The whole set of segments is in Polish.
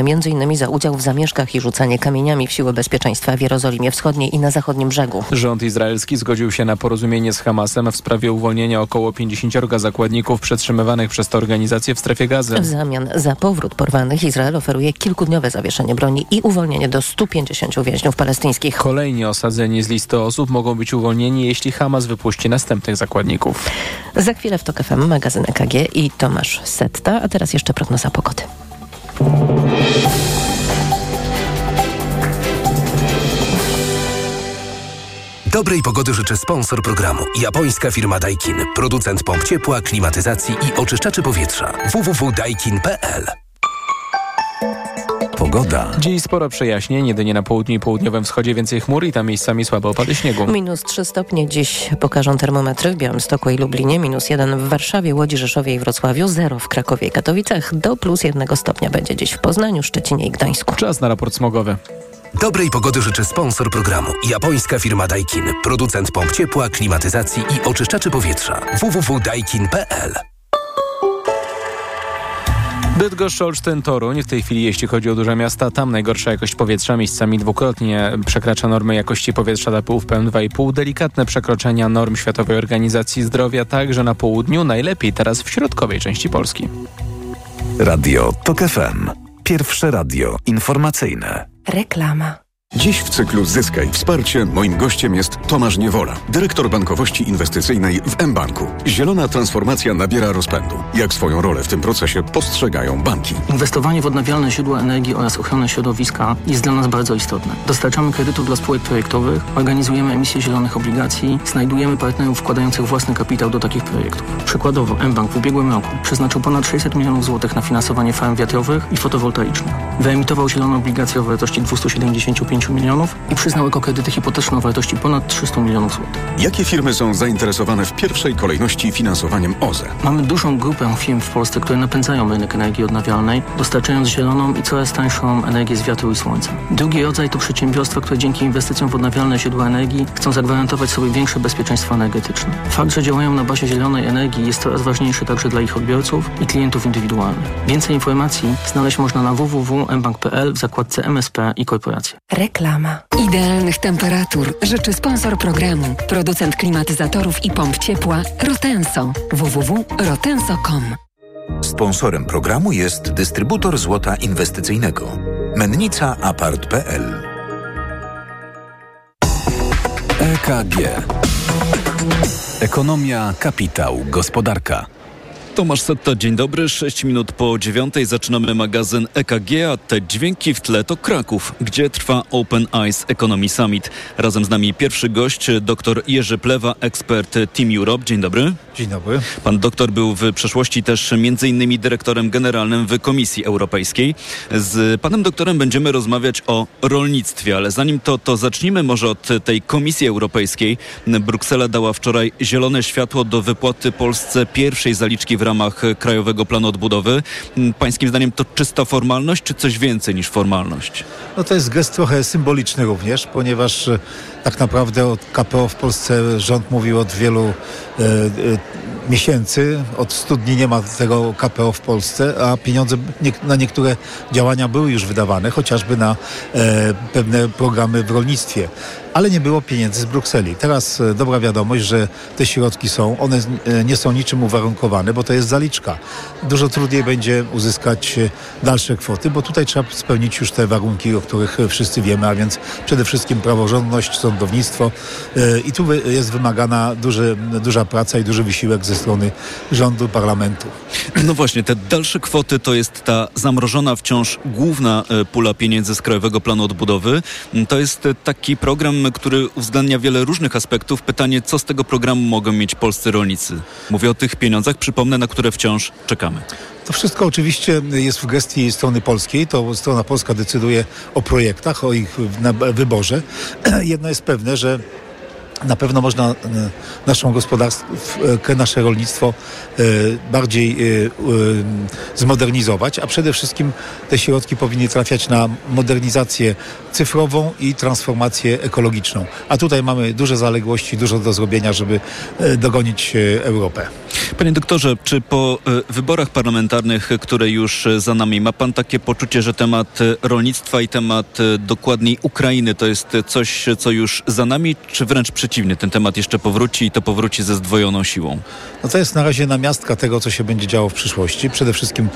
m.in. za udział w zamieszkach i rzucanie kamieniami w siły bezpieczeństwa w Jerozolimie Wschodniej i na zachodnim brzegu. Rząd izraelski zgodził się na porozumienie z Hamasem w sprawie uwolnienia około 50 zakładników przetrzymywanych przez tę organizację w strefie gazy. W zamian za powrót porwanych Izrael oferuje kilkudniowe zawieszenie broni i uwolnienie do 150 więźniów palestyńskich. Kolejni osadzeni z listy osób mogą być uwolnieni, jeśli Hamas wypuści następnych zakładników. Za chwilę w TOK FM magazyn EKG i Tomasz Setta, a teraz jeszcze prognoza pogody. Dobrej pogody życzę sponsor programu. Japońska firma Daikin. Producent pomp ciepła, klimatyzacji i oczyszczaczy powietrza. www.daikin.pl Pogoda. Dziś sporo przejaśnień, jedynie na południu i południowym wschodzie więcej chmur i tam miejscami słabe opady śniegu. Minus 3 stopnie dziś pokażą termometry w Białymstoku i Lublinie, minus 1 w Warszawie, Łodzi, Rzeszowie i Wrocławiu, 0 w Krakowie i Katowicach, do plus 1 stopnia będzie dziś w Poznaniu, Szczecinie i Gdańsku. Czas na raport smogowy. Dobrej pogody życzy sponsor programu. Japońska firma Daikin. Producent pomp ciepła, klimatyzacji i oczyszczaczy powietrza. www.daikin.pl Bydgoszcz, Olsztyn, Toruń. W tej chwili, jeśli chodzi o duże miasta, tam najgorsza jakość powietrza miejscami dwukrotnie przekracza normy jakości powietrza dla pyłów PM2,5. Delikatne przekroczenia norm Światowej Organizacji Zdrowia, także na południu, najlepiej teraz w środkowej części Polski. Radio TOK FM. Pierwsze radio informacyjne. Reklama. Dziś w cyklu Zyskaj Wsparcie moim gościem jest Tomasz Niewola, dyrektor bankowości inwestycyjnej w mBanku. Zielona transformacja nabiera rozpędu. Jak swoją rolę w tym procesie postrzegają banki? Inwestowanie w odnawialne źródła energii oraz ochronę środowiska jest dla nas bardzo istotne. Dostarczamy kredytów dla spółek projektowych, organizujemy emisję zielonych obligacji, znajdujemy partnerów wkładających własny kapitał do takich projektów. Przykładowo mBank w ubiegłym roku przeznaczył ponad 600 milionów złotych na finansowanie farm wiatrowych i fotowoltaicznych. Wyemitował zielone obligacje o wartości 275 milionów i przyznał ekokredyty hipoteczne o wartości ponad 300 milionów złotych. Jakie firmy są zainteresowane w pierwszej kolejności finansowaniem OZE? Mamy dużą grupę firm w Polsce, które napędzają rynek energii odnawialnej, dostarczając zieloną i coraz tańszą energię z wiatru i słońca. Drugi rodzaj to przedsiębiorstwa, które dzięki inwestycjom w odnawialne źródła energii chcą zagwarantować sobie większe bezpieczeństwo energetyczne. Fakt, że działają na bazie zielonej energii jest coraz ważniejszy także dla ich odbiorców i klientów indywidualnych. Więcej informacji znaleźć można na www.mbank.pl w zakładce MSP i korporacje. Reklama. Idealnych temperatur życzy sponsor programu, producent klimatyzatorów i pomp ciepła Rotenso. www.rotenso.com Sponsorem programu jest dystrybutor złota inwestycyjnego. Mennica Apart.pl EKG Ekonomia, kapitał, gospodarka. Tomasz Setta, dzień dobry. 6 minut po dziewiątej zaczynamy magazyn EKG, a te dźwięki w tle to Kraków, gdzie trwa Open Eyes Economy Summit. Razem z nami pierwszy gość, dr Jerzy Plewa, ekspert Team Europe. Dzień dobry. Dzień dobry. Pan doktor był w przeszłości też innymi dyrektorem generalnym w Komisji Europejskiej. Z panem doktorem będziemy rozmawiać o rolnictwie, ale zanim to, to zacznijmy może od tej Komisji Europejskiej. Bruksela dała wczoraj zielone światło do wypłaty Polsce pierwszej zaliczki w ramach Krajowego Planu Odbudowy. Pańskim zdaniem to czysta formalność, czy coś więcej niż formalność? No to jest gest trochę symboliczny również, ponieważ e, tak naprawdę od KPO w Polsce rząd mówił od wielu e, e, miesięcy, od 100 dni nie ma tego KPO w Polsce, a pieniądze nie, na niektóre działania były już wydawane, chociażby na e, pewne programy w rolnictwie ale nie było pieniędzy z Brukseli. Teraz e, dobra wiadomość, że te środki są. One e, nie są niczym uwarunkowane, bo to jest zaliczka. Dużo trudniej będzie uzyskać e, dalsze kwoty, bo tutaj trzeba spełnić już te warunki, o których wszyscy wiemy, a więc przede wszystkim praworządność, sądownictwo i tu jest wymagana duży, duża praca i duży wysiłek ze strony rządu, parlamentu. No właśnie, te dalsze kwoty to jest ta zamrożona wciąż główna pula pieniędzy z Krajowego Planu Odbudowy. To jest taki program, który uwzględnia wiele różnych aspektów. Pytanie, co z tego programu mogą mieć polscy rolnicy? Mówię o tych pieniądzach, przypomnę, na które wciąż czekamy. To wszystko oczywiście jest w gestii strony polskiej. To strona polska decyduje o projektach, o ich wyborze. Jedno jest pewne, że na pewno można naszą gospodarkę, nasze rolnictwo bardziej zmodernizować, a przede wszystkim te środki powinny trafiać na modernizację cyfrową i transformację ekologiczną. A tutaj mamy duże zaległości, dużo do zrobienia, żeby dogonić Europę. Panie doktorze, czy po wyborach parlamentarnych, które już za nami, ma pan takie poczucie, że temat rolnictwa i temat dokładniej Ukrainy to jest coś, co już za nami, czy wręcz przeciwnie, ten temat jeszcze powróci i to powróci ze zdwojoną siłą? No to jest na razie namiastka tego, co się będzie działo w przyszłości. Przede wszystkim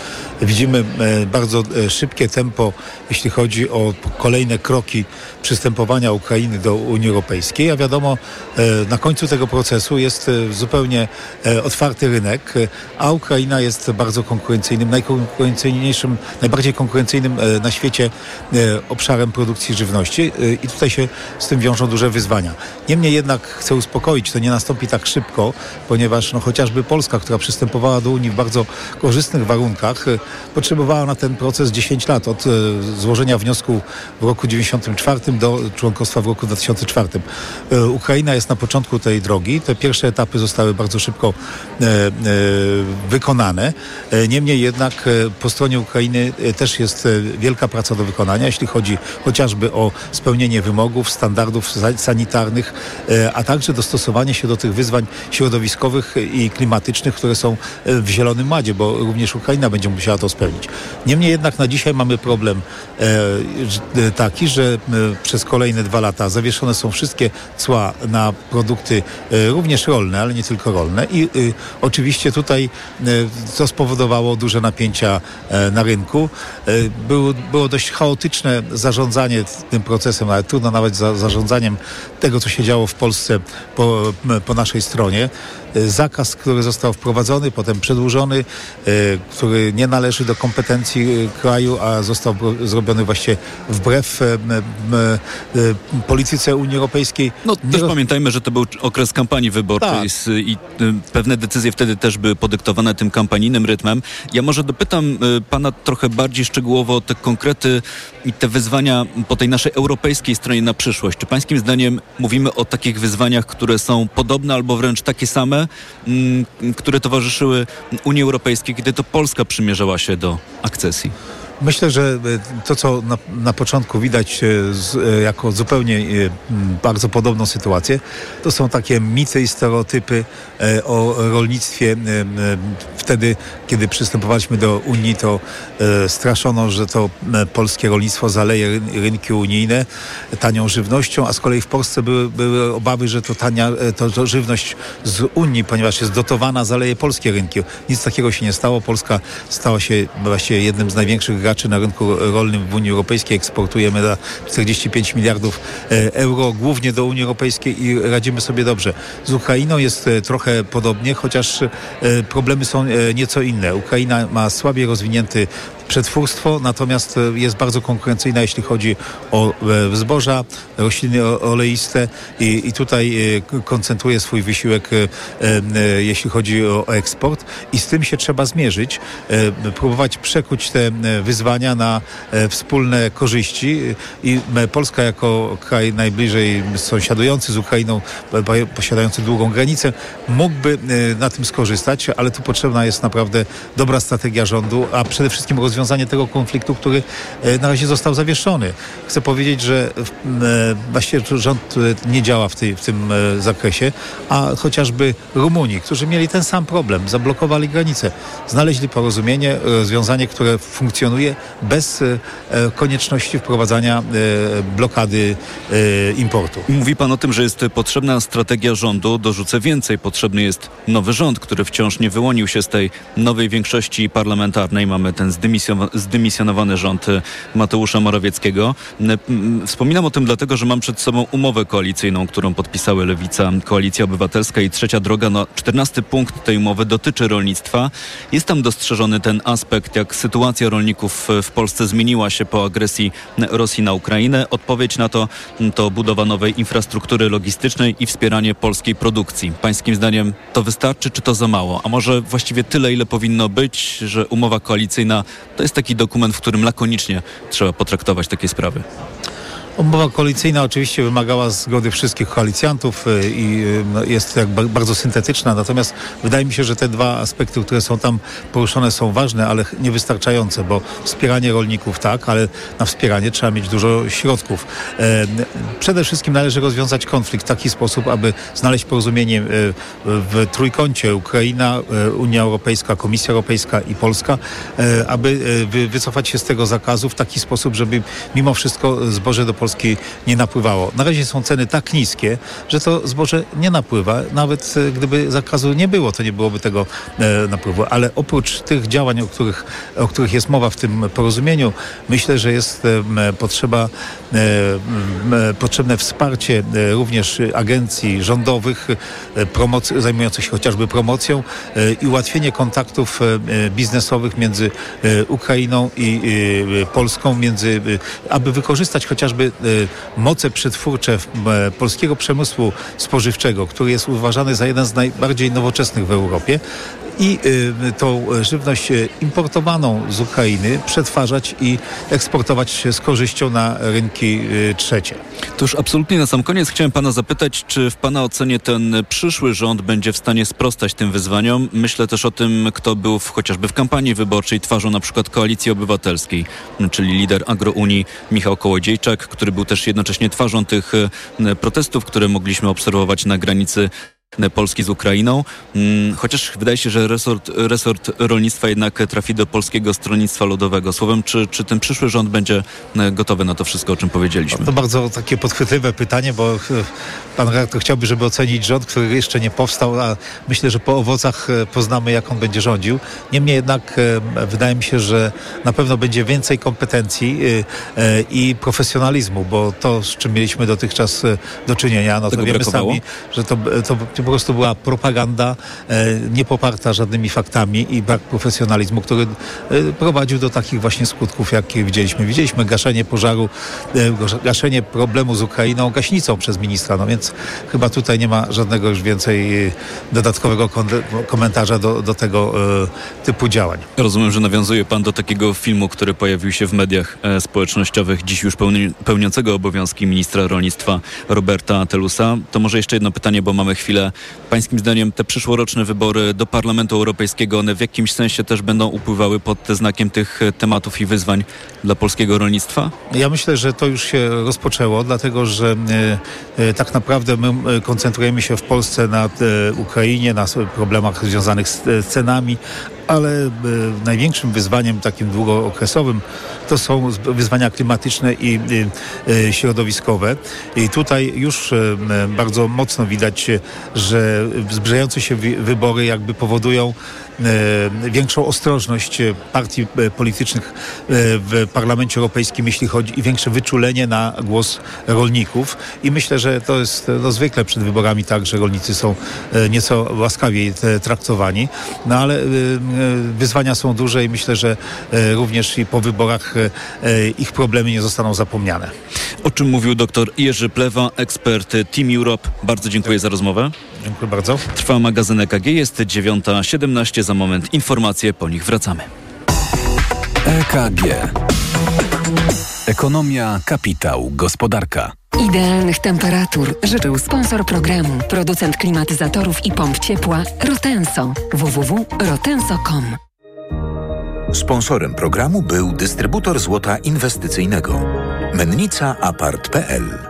widzimy e, bardzo e, szybkie tempo, jeśli chodzi o kolejne kroki przystępowania Ukrainy do Unii Europejskiej, a wiadomo, e, na końcu tego procesu jest zupełnie otwarty rynek, a Ukraina jest bardzo konkurencyjnym, najkonkurencyjniejszym, najbardziej konkurencyjnym na świecie obszarem produkcji żywności i tutaj się z tym wiążą duże wyzwania. Niemniej jednak chcę uspokoić, to nie nastąpi tak szybko, ponieważ no, chociażby Polska, która przystępowała do Unii w bardzo korzystnych warunkach, e, potrzebowała na ten proces 10 lat od e, złożenia wniosku w roku 1994 do członkostwa w roku 2004. E, Ukraina jest na początku tej drogi. Te pierwsze etapy zostały bardzo szybko wykonane. Niemniej jednak po stronie Ukrainy też jest wielka praca do wykonania, jeśli chodzi chociażby o spełnienie wymogów, standardów sanitarnych, a także dostosowanie się do tych wyzwań środowiskowych i klimatycznych, które są w Zielonym Ładzie, bo również Ukraina będzie musiała to spełnić. Niemniej jednak na dzisiaj mamy problem e, taki, że e, przez kolejne dwa lata zawieszone są wszystkie cła na produkty e, również rolne, ale nie tylko rolne i oczywiście tutaj to spowodowało duże napięcia na rynku. Było, było dość chaotyczne zarządzanie tym procesem, ale trudno nawet za zarządzaniem tego, co się działo w Polsce po, po naszej stronie. E, zakaz, który został wprowadzony, potem przedłużony, e, który nie należy do kompetencji e, kraju, a został zrobiony właśnie wbrew polityce Unii Europejskiej. No też pamiętajmy, że to był okres kampanii wyborczej tak. i pewne decyzje wtedy też były podyktowane tym kampanijnym rytmem. Ja może dopytam pana trochę bardziej szczegółowo o te konkrety i te wyzwania po tej naszej europejskiej stronie na przyszłość. Czy pańskim zdaniem mówimy o takich wyzwaniach, które są podobne albo wręcz takie same, Mm, które towarzyszyły Unii Europejskiej, kiedy to Polska przymierzała się do akcesji? Myślę, że e, to, co na, na początku widać e, z, e, jako zupełnie bardzo podobną sytuację, to są takie mity i stereotypy o rolnictwie. Wtedy, kiedy przystępowaliśmy do Unii, to straszono, że to polskie rolnictwo zaleje rynki unijne tanią żywnością, a z kolei w Polsce były, były obawy, że to tania to, to żywność z Unii, ponieważ jest dotowana, zaleje polskie rynki. Nic takiego się nie stało. Polska stała się właściwie jednym z największych graczy na rynku rolnym w Unii Europejskiej. Eksportujemy na 45 miliardów e, euro, głównie do Unii Europejskiej i radzimy sobie dobrze. Z Ukrainą jest e, trochę podobnie, chociaż e, problemy są nieco inne. Ukraina ma słabiej rozwinięty przetwórstwo, natomiast e, jest bardzo konkurencyjna, jeśli chodzi o e, zboża, rośliny oleiste i, i tutaj e, koncentruje swój wysiłek, jeśli chodzi o eksport. I z tym się trzeba zmierzyć, próbować przekuć te wyzwania na wspólne korzyści. I Polska jako kraj najbliżej sąsiadujący z Ukrainą, posiadający długą granicę, mógłby na tym skorzystać, ale tu potrzebna jest naprawdę dobra strategia rządu, a przede wszystkim rozwiązanie rozwiązanie tego konfliktu, który e, na razie został zawieszony. Chcę powiedzieć, że e, właściwie rząd e, nie działa w, tej, w tym zakresie, a chociażby Rumuni, którzy mieli ten sam problem, zablokowali granicę, znaleźli porozumienie, rozwiązanie, które funkcjonuje bez konieczności wprowadzania blokady importu. Mówi pan o tym, że jest potrzebna strategia rządu. Dorzucę więcej. Potrzebny jest nowy rząd, który wciąż nie wyłonił się z tej nowej większości parlamentarnej. Mamy ten zdymisjonowany zdymisjonowany rząd y, Mateusza Morawieckiego. Wspominam o tym dlatego, że mam przed sobą umowę koalicyjną, którą podpisały Lewica, Koalicja Obywatelska i Trzecia Droga. No, 14 punkt tej umowy dotyczy rolnictwa. Jest tam dostrzeżony ten aspekt, jak sytuacja rolników w Polsce zmieniła się po agresji Rosji na Ukrainę. Odpowiedź na to to budowa nowej infrastruktury logistycznej i wspieranie polskiej produkcji. Pańskim zdaniem to wystarczy, czy to za mało? A może właściwie tyle, ile powinno być, że umowa koalicyjna to jest taki dokument, w którym lakonicznie trzeba potraktować takie sprawy. Umowa koalicyjna oczywiście wymagała zgody wszystkich koalicjantów y, i y, no, jest bardzo syntetyczna, natomiast wydaje mi się, że te dwa aspekty, które są tam poruszone są ważne, ale niewystarczające, bo wspieranie rolników tak, ale na wspieranie trzeba mieć dużo środków. E, przede wszystkim należy rozwiązać konflikt w taki sposób, aby znaleźć porozumienie w trójkącie Ukraina, Unia Europejska, Komisja Europejska i Polska, aby wycofać się z tego zakazu w taki sposób, żeby mimo wszystko zboże do Polski nie napływało. Na razie są ceny tak niskie, że to zboże nie napływa. Nawet e, gdyby zakazu nie było, to nie byłoby tego e, napływu. Ale oprócz tych działań, o których, o których jest mowa w tym porozumieniu, myślę, że jest e, potrzeba, potrzebne wsparcie również agencji rządowych promoc- zajmujących się chociażby promocją i ułatwienie kontaktów biznesowych między Ukrainą i Polską, między, aby wykorzystać chociażby Y, moce przetwórcze e, polskiego przemysłu spożywczego, który jest uważany za jeden z najbardziej nowoczesnych w Europie, i y, tą żywność y, importowaną z Ukrainy przetwarzać i eksportować z korzyścią na rynki trzecie. To już absolutnie na sam koniec chciałem pana zapytać, czy w pana ocenie ten przyszły rząd będzie w stanie sprostać tym wyzwaniom? Myślę też o tym, kto był w, chociażby w kampanii wyborczej twarzą na przykład Koalicji Obywatelskiej, czyli lider Agrounii Michał Kołodziejczak, który był też jednocześnie twarzą tych protestów, które mogliśmy obserwować na granicy Polski z Ukrainą, mm, chociaż wydaje się, że resort, resort rolnictwa jednak trafi do Polskiego Stronnictwa Ludowego. Słowem, czy, czy ten przyszły rząd będzie e, gotowy na to wszystko, o czym powiedzieliśmy? To bardzo takie podchwytliwe pytanie, bo e, pan redaktor chciałby, żeby ocenić rząd, który jeszcze nie powstał, a myślę, że po owocach e, poznamy, jak on będzie rządził. Niemniej jednak wydaje mi się, że na pewno będzie więcej kompetencji i profesjonalizmu, bo to, z czym mieliśmy dotychczas do czynienia, no to wiemy brakowało? sami, że to, to po prostu była propaganda e, nie poparta żadnymi faktami i brak profesjonalizmu, który e, prowadził do takich właśnie skutków, jakie widzieliśmy. Widzieliśmy gaszenie pożaru, e, gaszenie problemu z Ukrainą gaśnicą przez ministra, no więc chyba tutaj nie ma żadnego już więcej dodatkowego komentarza do, do tego typu działań. Rozumiem, że nawiązuje pan do takiego filmu, który pojawił się w mediach społecznościowych, dziś już pełni, pełniącego obowiązki ministra rolnictwa Roberta Telusa. To może jeszcze jedno pytanie, bo mamy chwilę Pańskim zdaniem te przyszłoroczne wybory do Parlamentu Europejskiego, one w jakimś sensie też będą upływały pod znakiem tych tematów i wyzwań dla polskiego rolnictwa? Ja myślę, że to już się rozpoczęło, dlatego że e, e, tak naprawdę my e, koncentrujemy się w Polsce na Ukrainie, na problemach związanych z cenami, ale największym wyzwaniem takim długookresowym to są wyzwania klimatyczne i środowiskowe. I tutaj już bardzo mocno widać, że zbliżające się wybory jakby powodują E, większą ostrożność e, partii e, politycznych w Parlamencie Europejskim, jeśli chodzi i większe wyczulenie na głos rolników. I myślę, że to jest no, zwykle przed wyborami tak, że rolnicy są nieco łaskawiej traktowani. No ale wyzwania są duże i myślę, że również i po wyborach ich problemy nie zostaną zapomniane. O czym mówił dr Jerzy Plewa, ekspert Team Europe. Bardzo dziękuję za rozmowę. Dziękuję bardzo. Trwa magazyn EKG, jest 9.17. Za moment informacje, po nich wracamy. EKG. Ekonomia, kapitał, gospodarka. Idealnych temperatur życzył sponsor programu, producent klimatyzatorów i pomp ciepła Rotenso. www.rotenso.com Sponsorem programu był dystrybutor złota inwestycyjnego. Mennica Apart.pl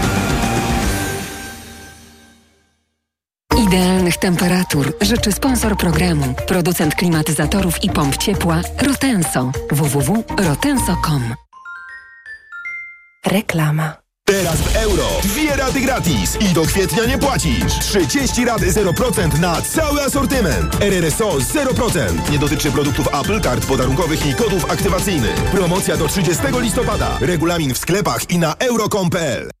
Idealnych temperatur życzy sponsor programu, producent klimatyzatorów i pomp ciepła Rotenso. www.rotenso.com Reklama. Teraz w euro. Dwie rady gratis i do kwietnia nie płacisz. 30 rady 0% na cały asortyment. RRSO 0%. Nie dotyczy produktów Apple, kart podarunkowych i kodów aktywacyjnych. Promocja do 30 listopada. Regulamin w sklepach i na euro.com.pl.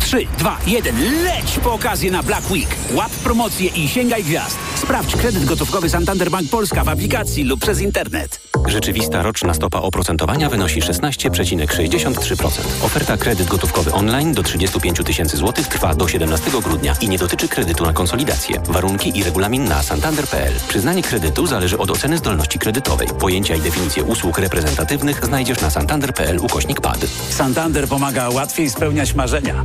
3, 2, 1, leć po okazję na Black Week. Łap promocje i sięgaj gwiazd. Sprawdź kredyt gotówkowy Santander Bank Polska w aplikacji lub przez internet. Rzeczywista roczna stopa oprocentowania wynosi 16,63%. Oferta kredyt gotówkowy online do 35 tysięcy złotych trwa do 17 grudnia i nie dotyczy kredytu na konsolidację. Warunki i regulamin na santander.pl. Przyznanie kredytu zależy od oceny zdolności kredytowej. Pojęcia i definicje usług reprezentatywnych znajdziesz na santander.pl ukośnik PAD. Santander pomaga łatwiej spełniać marzenia.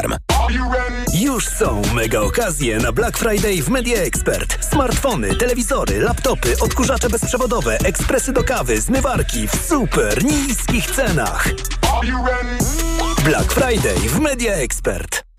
Aflofarm. Już są mega okazje na Black Friday w Media Expert. Smartfony, telewizory, laptopy, odkurzacze bezprzewodowe, ekspresy do kawy, zmywarki w super niskich cenach. Black Friday w Media Expert.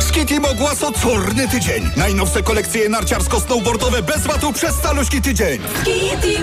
Skiti Mogłaso Czorny Tydzień. Najnowsze kolekcje narciarsko-snowboardowe bez watu przez caluśki tydzień.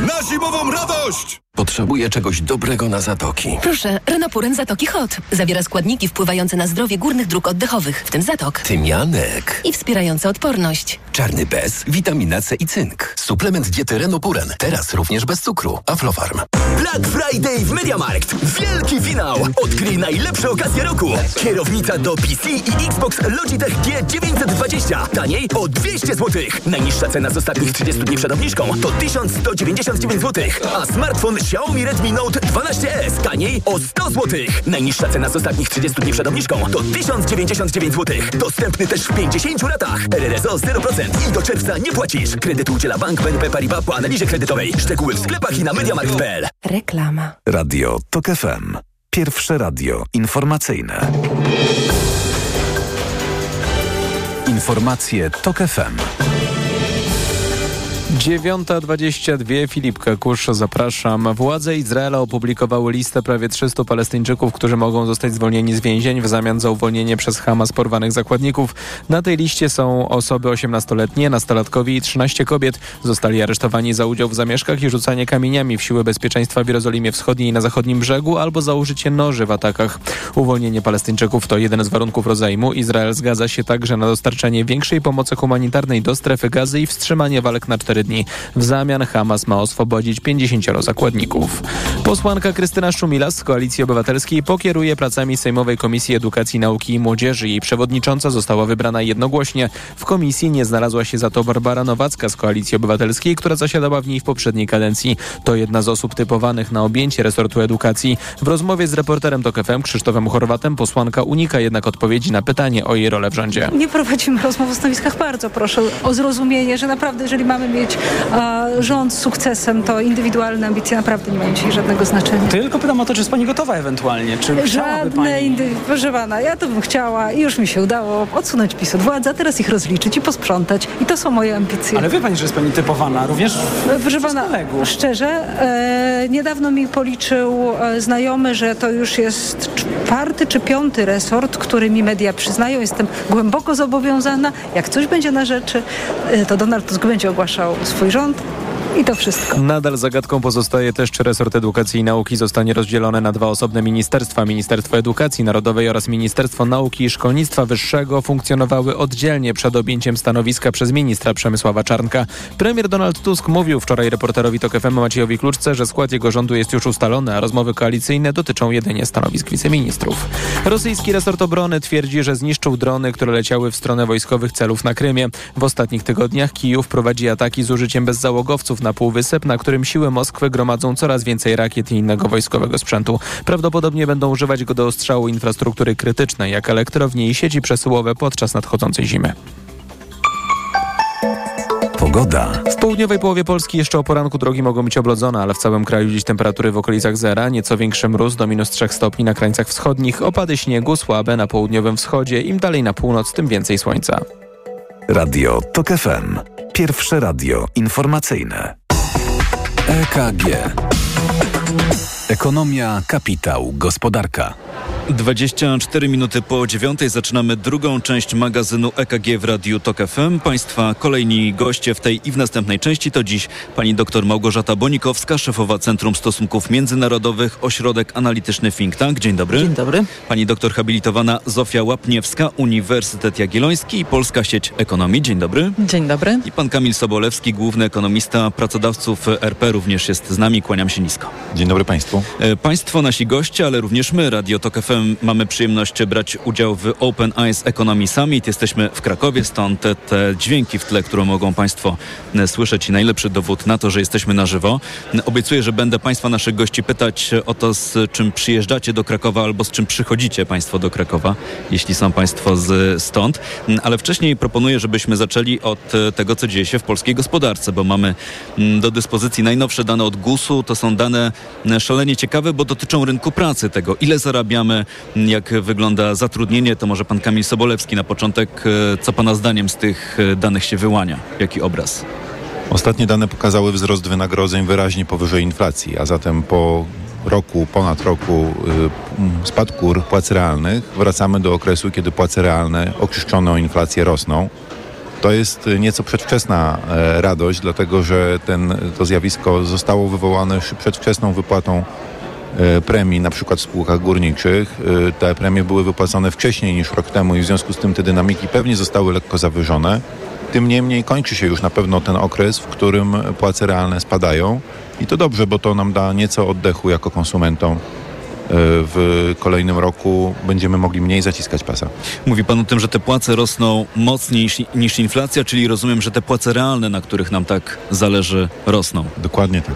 Na zimową radość! Potrzebuję czegoś dobrego na zatoki. Proszę, Renopuren Zatoki Hot. Zawiera składniki wpływające na zdrowie górnych dróg oddechowych, w tym zatok. Tymianek. I wspierające odporność. Czarny bez, witamina C i cynk. Suplement diety Renopuren. Teraz również bez cukru. Aflofarm. Black Friday w Mediamarkt. Wielki finał. Odkryj najlepsze okazje roku. Kierownica do PC i Xbox Logitech G920. Taniej o 200 zł. Najniższa cena z ostatnich 30 dni przed obniżką to 1199 zł. A smartfon Xiaomi Redmi Note 12S taniej o 100 zł. Najniższa cena z ostatnich 30 dni przed obniżką to 1099 zł. Dostępny też w 50 latach. RRSO 0% i do czerwca nie płacisz. Kredytu udziela Bank BNP Paribas po analizie kredytowej. Szczegóły w sklepach i na mediamarkt.pl. Reklama. Radio TOK FM. Pierwsze radio informacyjne. Informacje TOK FM. 9.22 Filip Kakusz, zapraszam. Władze Izraela opublikowały listę prawie 300 Palestyńczyków, którzy mogą zostać zwolnieni z więzień w zamian za uwolnienie przez Hamas porwanych zakładników. Na tej liście są osoby 18-letnie, nastolatkowie i 13 kobiet. Zostali aresztowani za udział w zamieszkach i rzucanie kamieniami w siły bezpieczeństwa w Jerozolimie Wschodniej i na zachodnim brzegu albo za użycie noży w atakach. Uwolnienie Palestyńczyków to jeden z warunków rozejmu. Izrael zgadza się także na dostarczenie większej pomocy humanitarnej do strefy gazy i wstrzymanie walk na cztery dni. W zamian Hamas ma oswobodzić 50 zakładników. Posłanka Krystyna Szumilas z Koalicji Obywatelskiej pokieruje pracami Sejmowej Komisji Edukacji, Nauki i Młodzieży. Jej przewodnicząca została wybrana jednogłośnie. W komisji nie znalazła się za to Barbara Nowacka z Koalicji Obywatelskiej, która zasiadała w niej w poprzedniej kadencji. To jedna z osób typowanych na objęcie resortu edukacji. W rozmowie z reporterem TOK FM Krzysztofem Chorwatem posłanka unika jednak odpowiedzi na pytanie o jej rolę w rządzie. Nie prowadzimy rozmów o stanowiskach. Bardzo proszę o zrozumienie, że naprawdę jeżeli mamy mieć a, rząd z sukcesem, to indywidualne ambicje naprawdę nie mają dzisiaj żadnego znaczenia. Tylko pytam o to, czy jest Pani gotowa ewentualnie, czy Żadne Pani... indy... Proszę pana, ja to bym chciała i już mi się udało odsunąć PiS od władzy, a teraz ich rozliczyć i posprzątać. I to są moje ambicje. Ale wie Pani, że jest Pani typowana również No, Proszę pana, szczerze, e, niedawno mi policzył e, znajomy, że to już jest czwarty czy piąty resort, który mi media przyznają. Jestem głęboko zobowiązana. Jak coś będzie na rzeczy, e, to Donald Tusk będzie ogłaszał swój rząd. I to wszystko. Nadal zagadką pozostaje też, czy resort edukacji i nauki zostanie rozdzielony na dwa osobne ministerstwa. Ministerstwo Edukacji Narodowej oraz Ministerstwo Nauki i Szkolnictwa Wyższego funkcjonowały oddzielnie przed objęciem stanowiska przez ministra Przemysława Czarnka. Premier Donald Tusk mówił wczoraj reporterowi TOK FM Maciejowi Kluczce, że skład jego rządu jest już ustalony, a rozmowy koalicyjne dotyczą jedynie stanowisk wiceministrów. Rosyjski resort obrony twierdzi, że zniszczył drony, które leciały w stronę wojskowych celów na Krymie. W ostatnich tygodniach Kijów prowadzi ataki z użyciem bezzałogowców na półwysep, na którym siły Moskwy gromadzą coraz więcej rakiet i innego wojskowego sprzętu. Prawdopodobnie będą używać go do ostrzału infrastruktury krytycznej, jak elektrowni i sieci przesyłowe podczas nadchodzącej zimy. Pogoda. W południowej połowie Polski jeszcze o poranku drogi mogą być oblodzone, ale w całym kraju dziś temperatury w okolicach zera, nieco większy mróz do minus 3 stopni na krańcach wschodnich, opady śniegu słabe na południowym wschodzie, im dalej na północ, tym więcej słońca. Radio TOK FM. Pierwsze radio informacyjne. EKG. Ekonomia, kapitał, gospodarka. 24 minuty po dziewiątej zaczynamy drugą część magazynu EKG w Radiu TOK FM. Państwa kolejni goście w tej i w następnej części to dziś pani dr Małgorzata Bonikowska, szefowa Centrum Stosunków Międzynarodowych, Ośrodek Analityczny Think Tank. Dzień dobry. Dzień dobry. Pani doktor habilitowana Zofia Łapniewska, Uniwersytet Jagielloński i Polska Sieć Ekonomii. Dzień dobry. Dzień dobry. I pan Kamil Sobolewski, główny ekonomista pracodawców RP również jest z nami. Kłaniam się nisko. Dzień dobry Państwu. E, Państwo nasi goście, ale również my, Radio TOK FM mamy przyjemność brać udział w Open Eyes Economy Summit. Jesteśmy w Krakowie, stąd te, te dźwięki w tle, które mogą Państwo e, słyszeć i najlepszy dowód na to, że jesteśmy na żywo. E, Obiecuję, że będę Państwa naszych gości pytać o to, z czym przyjeżdżacie do Krakowa albo z czym przychodzicie Państwo do Krakowa, jeśli są Państwo z, stąd. Mm, Ale wcześniej proponuję, żebyśmy zaczęli od e, tego, co dzieje się w polskiej gospodarce, bo mamy do dyspozycji najnowsze dane od GUS-u. To są dane e, szalenie ciekawe, bo dotyczą rynku pracy, tego ile zarabiamy, jak wygląda zatrudnienie. To może pan Kamil Sobolewski na początek. e, Co pana zdaniem z tych e, danych się wyłania? Jaki obraz? Ostatnie dane pokazały wzrost wynagrodzeń wyraźnie powyżej inflacji, a zatem po roku, ponad roku y, spadku płac realnych wracamy do okresu, kiedy płace realne oczyszczone o inflację rosną. To jest nieco przedwczesna e, radość, dlatego że ten, to zjawisko zostało wywołane przedwczesną wypłatą e, premii, na przykład w spółkach górniczych. E, Te premie były wypłacone wcześniej niż rok temu i w związku z tym te dynamiki pewnie zostały lekko zawyżone. Tym niemniej kończy się już na pewno ten okres, w którym płace realne spadają i to dobrze, bo to nam da nieco oddechu jako konsumentom. E, W kolejnym roku będziemy mogli mniej zaciskać pasa. Mówi pan o tym, że te płace rosną mocniej niż inflacja, czyli rozumiem, że te płace realne, na których nam tak zależy, rosną. Dokładnie tak.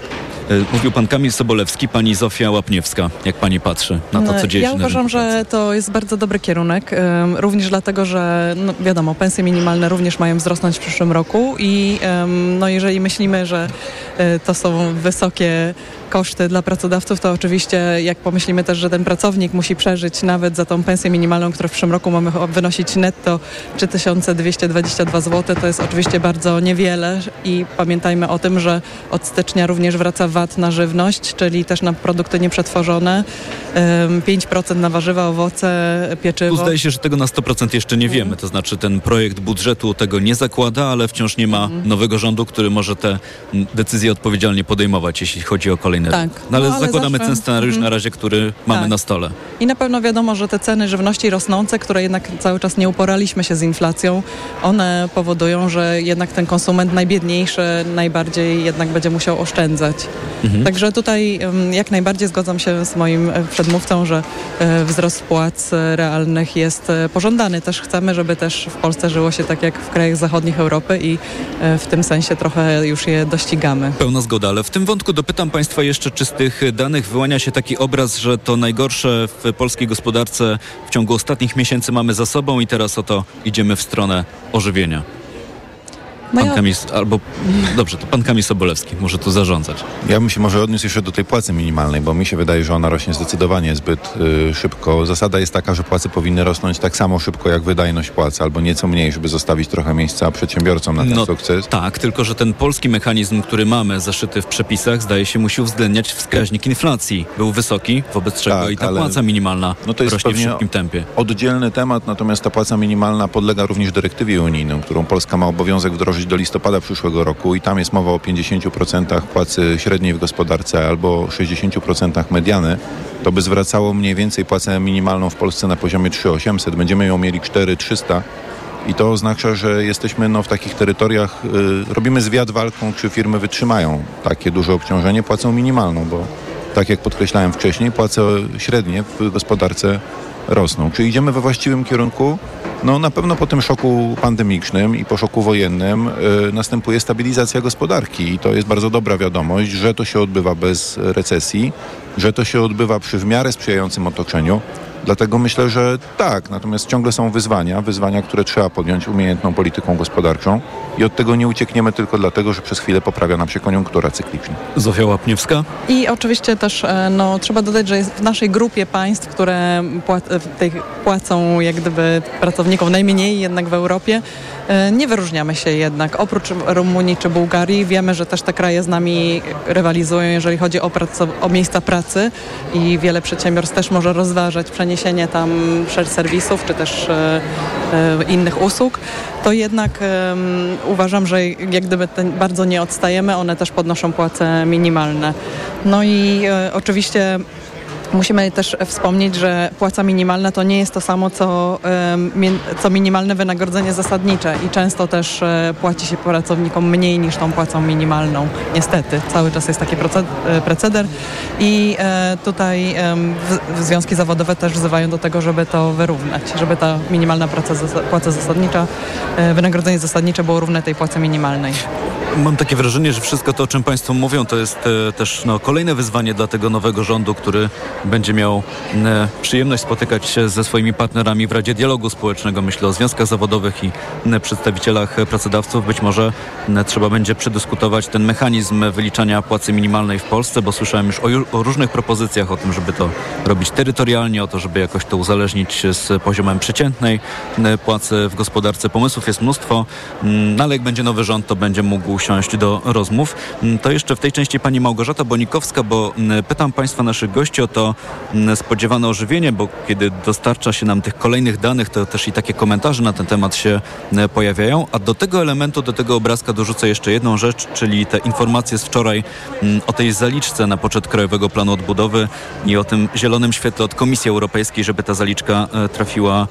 E, Mówił pan Kamil Sobolewski, pani Zofia Łapniewska. Jak pani patrzy na to, co dzieje ja się na uważam, że to jest bardzo dobry kierunek, również dlatego, że no, wiadomo, pensje minimalne również mają wzrosnąć w przyszłym roku i no, jeżeli myślimy, że y, to są wysokie koszty dla pracodawców, to oczywiście jak pomyślimy też, że ten pracownik musi przeżyć nawet za tą pensję minimalną, która w przyszłym roku mamy wynosić netto 3222 zł, to jest oczywiście bardzo niewiele i pamiętajmy o tym, że od stycznia również wraca VAT na żywność, czyli też na produkty nieprzetworzone, ym, 5% na warzywa, owoce, pieczywo. Tu zdaje się, że tego na 100% jeszcze nie wiemy. To znaczy ten projekt budżetu tego nie zakłada, ale wciąż nie ma Mhm. nowego rządu, który może te decyzje odpowiedzialnie podejmować, jeśli chodzi o kolejne Tak. No ale, No, ale zakładamy zawsze- ten scenariusz Mhm. na razie, który mamy Tak. na stole. I na pewno wiadomo, że te ceny żywności rosnące, które jednak cały czas nie uporaliśmy się z inflacją, one powodują, że jednak ten konsument najbiedniejszy najbardziej jednak będzie musiał oszczędzać. Mhm. Także tutaj jak najbardziej zgadzam się z moim e, przedmówcą, że e, wzrost płac realnych jest e, pożądany. Też chcemy, żeby też w Polsce żyło się tak jak w krajach zachodnich Europy i w tym sensie trochę już je dościgamy. Pełna zgoda, ale w tym wątku dopytam Państwa jeszcze, czy z tych danych wyłania się taki obraz, że to najgorsze w polskiej gospodarce w ciągu ostatnich miesięcy mamy za sobą i teraz oto idziemy w stronę ożywienia. Pan Kamil, albo dobrze, to pan Kamil Sobolewski może tu zarządzać. Ja bym się może odniósł jeszcze do tej płacy minimalnej, bo mi się wydaje, że ona rośnie zdecydowanie zbyt y, szybko. Zasada jest taka, że płace powinny rosnąć tak samo szybko jak wydajność płacy, albo nieco mniej, żeby zostawić trochę miejsca przedsiębiorcom na ten No sukces. Tak, tylko że ten polski mechanizm, który mamy zaszyty w przepisach, zdaje się musi uwzględniać wskaźnik inflacji. Był wysoki, wobec czego Tak, i ta ale- płaca minimalna No to jest rośnie w szybkim tempie. oddzielny temat, natomiast ta płaca minimalna podlega również dyrektywie unijnej, którą Polska ma obowiązek wdrożyć do listopada przyszłego roku i tam jest mowa o 50% płacy średniej w gospodarce albo 60% mediany, to by zwracało mniej więcej płacę minimalną w Polsce na poziomie 3800. Będziemy ją mieli 4300 i to oznacza, że jesteśmy no, w takich terytoriach, y, robimy zwiat walką, czy firmy wytrzymają takie duże obciążenie płacą minimalną, bo tak jak podkreślałem wcześniej, płace średnie w gospodarce rosną. Czy idziemy we właściwym kierunku? No na pewno po tym szoku pandemicznym i po szoku wojennym y, następuje stabilizacja gospodarki i to jest bardzo dobra wiadomość, że to się odbywa bez recesji, że to się odbywa przy w miarę sprzyjającym otoczeniu. Dlatego myślę, że tak, natomiast ciągle są wyzwania, wyzwania, które trzeba podjąć umiejętną polityką gospodarczą i od tego nie uciekniemy tylko dlatego, że przez chwilę poprawia nam się koniunktura cykliczna. Zofia Łapniewska. I oczywiście też e, no, trzeba dodać, że jest w naszej grupie państw, które tej płacą jak gdyby pracownikom najmniej jednak w Europie, e, nie wyróżniamy się jednak. Oprócz Rumunii czy Bułgarii wiemy, że też te kraje z nami rywalizują, jeżeli chodzi o, o miejsca pracy i wiele przedsiębiorstw też może rozważać przeniesienie tam shared serwisów czy też e, e, innych usług, to jednak uważam, że jak gdyby bardzo nie odstajemy, one też podnoszą płace minimalne. No i e, oczywiście Musimy też wspomnieć, że płaca minimalna to nie jest to samo, co, co minimalne wynagrodzenie zasadnicze i często też e, płaci się pracownikom mniej niż tą płacą minimalną. Niestety, cały czas jest taki proce- e, i e, tutaj związki zawodowe też wzywają do tego, żeby to wyrównać, żeby ta minimalna praca, płaca zasadnicza, wynagrodzenie zasadnicze było równe tej płacy minimalnej. Mam takie wrażenie, że wszystko to, o czym Państwo mówią, to jest też no, kolejne wyzwanie dla tego nowego rządu, który będzie miał przyjemność spotykać się ze swoimi partnerami w Radzie Dialogu Społecznego. Myślę o związkach zawodowych i przedstawicielach pracodawców. Być może trzeba będzie przedyskutować ten mechanizm wyliczania płacy minimalnej w Polsce, bo słyszałem już o, o różnych propozycjach o tym, żeby to robić terytorialnie, o to, żeby jakoś to uzależnić z poziomem przeciętnej płacy w gospodarce. Pomysłów jest mnóstwo, no ale jak będzie nowy rząd, to będzie mógł siąść do rozmów. To jeszcze w tej części pani Małgorzata Bonikowska, bo pytam państwa naszych gości o to mm, spodziewane ożywienie, bo kiedy dostarcza się nam tych kolejnych danych, to też i takie komentarze na ten temat się mm, pojawiają. A do tego elementu, do tego obrazka dorzucę jeszcze jedną rzecz, czyli te informacje z wczoraj mm, o tej zaliczce na poczet Krajowego Planu Odbudowy i o tym zielonym świetle od Komisji Europejskiej, żeby ta zaliczka e, trafiła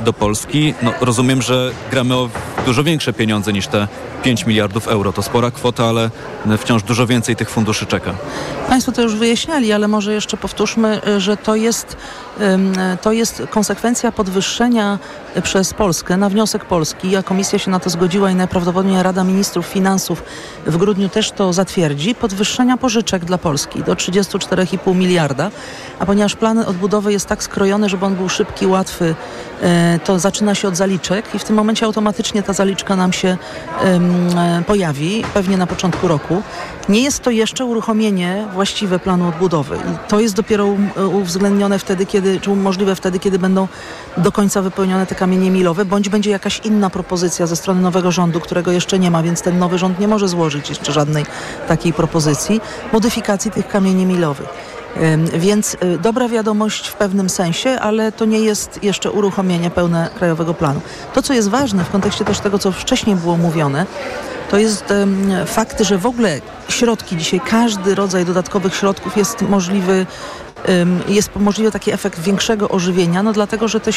do Polski. No, rozumiem, że gramy o dużo większe pieniądze niż te 5 miliardów euro. To spora kwota, ale wciąż dużo więcej tych funduszy czeka. Państwo to już wyjaśniali, ale może jeszcze powtórzmy, y, że to jest, ym, to jest konsekwencja podwyższenia y, przez Polskę na wniosek Polski, a Komisja się na to zgodziła i najprawdopodobniej Rada Ministrów Finansów w grudniu też to zatwierdzi, podwyższenia pożyczek dla Polski do 34,5 miliarda, a ponieważ plan odbudowy jest tak skrojony, żeby on był szybki, łatwy, y, to zaczyna się od zaliczek i w tym momencie automatycznie ta zaliczka nam się pojawi, pewnie na początku roku. Nie jest to jeszcze uruchomienie właściwe planu odbudowy i to jest dopiero um, uwzględnione wtedy, kiedy, czy możliwe wtedy, kiedy będą do końca wypełnione te kamienie milowe, bądź będzie jakaś inna propozycja ze strony nowego rządu, którego jeszcze nie ma, więc ten nowy rząd nie może złożyć jeszcze żadnej takiej propozycji modyfikacji tych kamieni milowych. Więc y, dobra wiadomość w pewnym sensie, ale to nie jest jeszcze uruchomienie pełne Krajowego Planu. To, co jest ważne w kontekście też tego, co wcześniej było mówione, to jest fakt, że w ogóle środki dzisiaj, każdy rodzaj dodatkowych środków jest możliwy jest możliwy taki efekt większego ożywienia, no dlatego, że te,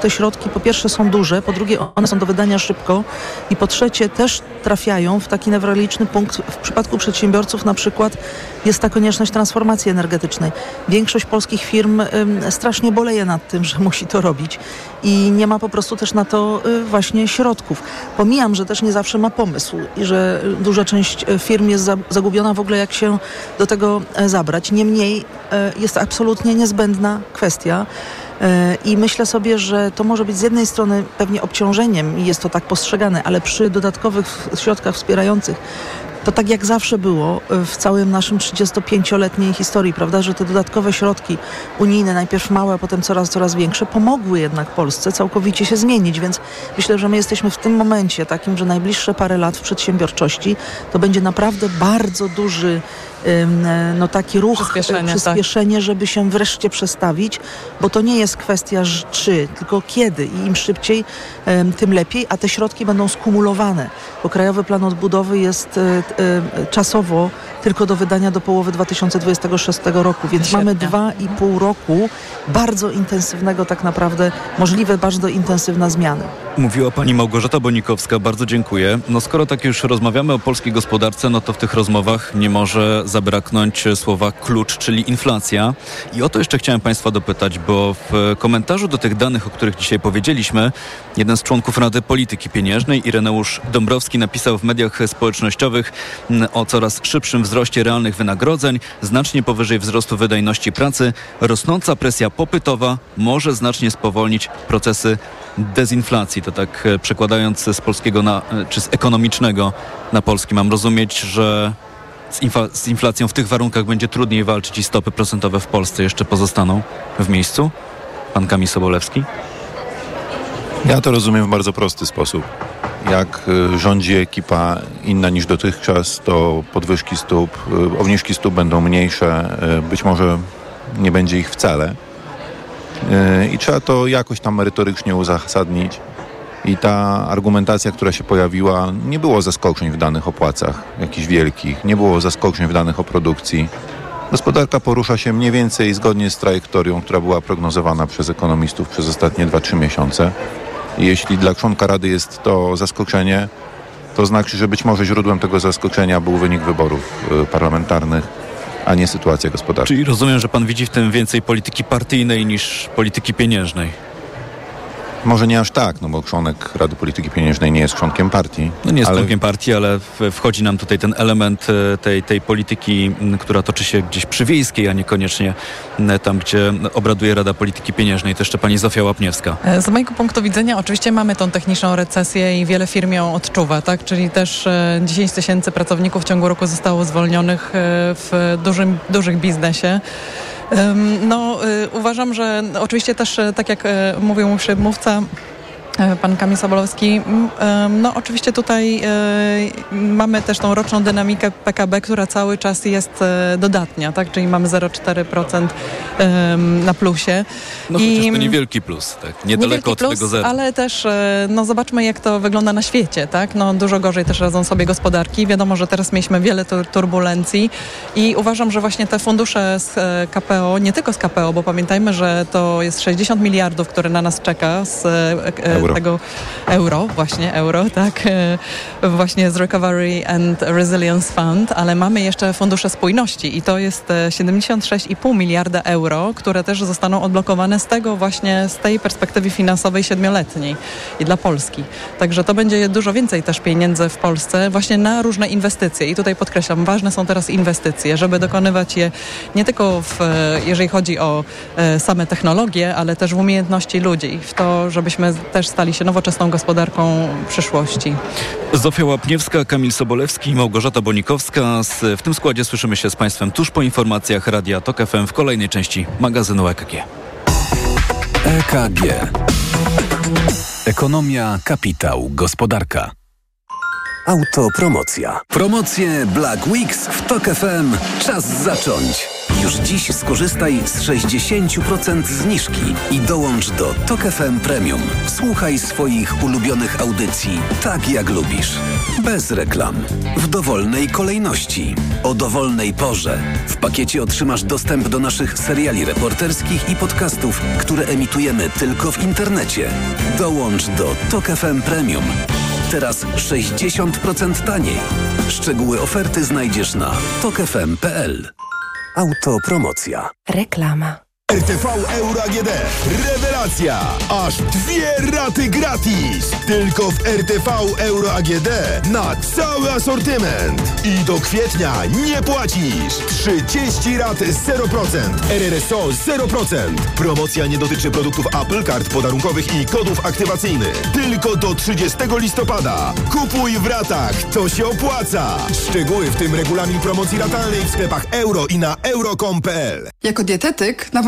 te środki po pierwsze są duże, po drugie one są do wydania szybko i po trzecie też trafiają w taki newralgiczny punkt. W przypadku przedsiębiorców na przykład jest ta konieczność transformacji energetycznej. Większość polskich firm strasznie boleje nad tym, że musi to robić i nie ma po prostu też na to y, właśnie środków. Pomijam, że też nie zawsze ma pomysł i że duża część y, firm jest za- zagubiona w ogóle jak się do tego e, zabrać. Niemniej e, jest absolutnie niezbędna kwestia. E, I myślę sobie, że to może być z jednej strony pewnie obciążeniem i jest to tak postrzegane, ale przy dodatkowych środkach wspierających to tak jak zawsze było w całym naszym 35-letniej historii, prawda, że te dodatkowe środki unijne, najpierw małe, a potem coraz, coraz większe, pomogły jednak Polsce całkowicie się zmienić, więc myślę, że my jesteśmy w tym momencie takim, że najbliższe parę lat w przedsiębiorczości to będzie naprawdę bardzo duży no, taki ruch, Przyspieszenie, e, przyspieszenie żeby się wreszcie przestawić, bo to nie jest kwestia czy, tylko kiedy i im szybciej, tym lepiej, a te środki będą skumulowane, bo Krajowy Plan Odbudowy jest e, e, czasowo tylko do wydania do połowy 2026 roku, więc mamy dwa i pół roku bardzo intensywnego tak naprawdę, możliwe bardzo intensywna zmiany. Mówiła pani Małgorzata Bonikowska, bardzo dziękuję. No skoro tak już rozmawiamy o polskiej gospodarce, no to w tych rozmowach nie może zabraknąć słowa klucz, czyli inflacja. I o to jeszcze chciałem państwa dopytać, bo w komentarzu do tych danych, o których dzisiaj powiedzieliśmy, jeden z członków Rady Polityki Pieniężnej, Ireneusz Dąbrowski, napisał w mediach społecznościowych mm, o coraz szybszym wzroście realnych wynagrodzeń, znacznie powyżej wzrostu wydajności pracy. Rosnąca presja popytowa może znacznie spowolnić procesy dezinflacji. To tak e, przekładając z polskiego na, e, czy z ekonomicznego na polski. Mam rozumieć, że z, inflacją w tych warunkach będzie trudniej walczyć i stopy procentowe w Polsce jeszcze pozostaną w miejscu? Pan Kamil Sobolewski? Ja to rozumiem w bardzo prosty sposób. Jak y, rządzi ekipa inna niż dotychczas, to podwyżki stóp, y, obniżki stóp będą mniejsze, y, być może nie będzie ich wcale. I trzeba to jakoś tam merytorycznie uzasadnić. I ta argumentacja, która się pojawiła, nie było zaskoczeń w danych o płacach jakichś wielkich, nie było zaskoczeń w danych o produkcji. Gospodarka porusza się mniej więcej zgodnie z trajektorią, która była prognozowana przez ekonomistów przez ostatnie 2-3 miesiące. I jeśli dla członka Rady jest to zaskoczenie, to znaczy, że być może źródłem tego zaskoczenia był wynik wyborów y, parlamentarnych, a nie sytuacja gospodarcza. Czyli rozumiem, że pan widzi w tym więcej polityki partyjnej niż polityki pieniężnej. Może nie aż tak, no bo członek Rady Polityki Pieniężnej nie jest członkiem partii. No nie jest ale członkiem partii, ale w, wchodzi nam tutaj ten element e, tej, tej polityki, która toczy się gdzieś przy wiejskiej, a niekoniecznie tam, gdzie obraduje Rada Polityki Pieniężnej. To jeszcze pani Zofia Łapniewska. E, Z mojego punktu widzenia oczywiście mamy tą techniczną recesję i wiele firm ją odczuwa, tak? Czyli też e, 10 tysięcy pracowników w ciągu roku zostało zwolnionych e, w dużym, dużych biznesie. No, y, uważam, że oczywiście też, e, tak jak e, mówił mój przedmówca, Pan Kamil Sobolowski. No oczywiście tutaj e, mamy też tą roczną dynamikę PKB, która cały czas jest e, dodatnia, tak? Czyli mamy 0,4% em, na plusie. No chociaż to niewielki plus, tak? Niedaleko od plus, tego zera. Ale też e, no, zobaczmy, jak to wygląda na świecie. Tak? No, dużo gorzej też radzą sobie gospodarki. Wiadomo, że teraz mieliśmy wiele tur- turbulencji i uważam, że właśnie te fundusze z e, KPO, nie tylko z KPO, bo pamiętajmy, że to jest 60 miliardów, które na nas czeka z e, e, Euro. tego euro, właśnie euro, tak, e, właśnie z Recovery and Resilience Fund, ale mamy jeszcze fundusze spójności i to jest e, 76,5 miliarda euro, które też zostaną odblokowane z tego właśnie, z tej perspektywy finansowej siedmioletniej i dla Polski. Także to będzie dużo więcej też pieniędzy w Polsce właśnie na różne inwestycje i tutaj podkreślam, ważne są teraz inwestycje, żeby dokonywać je nie tylko w, e, jeżeli chodzi o e, same technologie, ale też w umiejętności ludzi, w to, żebyśmy też stali się nowoczesną gospodarką przyszłości. Zofia Łapniewska, Kamil Sobolewski i Małgorzata Bonikowska. W tym składzie słyszymy się z Państwem tuż po informacjach Radia Tok FM w kolejnej części magazynu EKG. EKG. Ekonomia, kapitał, gospodarka. Autopromocja. Promocje Black Weeks w Tok FM. Czas zacząć. Już dziś skorzystaj z 60% zniżki i dołącz do Tok FM Premium. Słuchaj swoich ulubionych audycji tak jak lubisz. Bez reklam. W dowolnej kolejności. O dowolnej porze. W pakiecie otrzymasz dostęp do naszych seriali reporterskich i podcastów, które emitujemy tylko w internecie. Dołącz do Tok FM Premium. Teraz 60% taniej. Szczegóły oferty znajdziesz na tokefm.pl. Autopromocja. Reklama. RTV Euro AGD. Rewelacja! Aż dwie raty gratis! Tylko w RTV Euro AGD na cały asortyment. I do kwietnia nie płacisz. 30 rat 0%. RRSO 0%. Promocja nie dotyczy produktów Apple, kart podarunkowych i kodów aktywacyjnych. Tylko do 30 listopada. Kupuj w ratach. To się opłaca. Szczegóły w tym regulamin promocji ratalnej w sklepach euro i na euro.com.pl Jako dietetyk na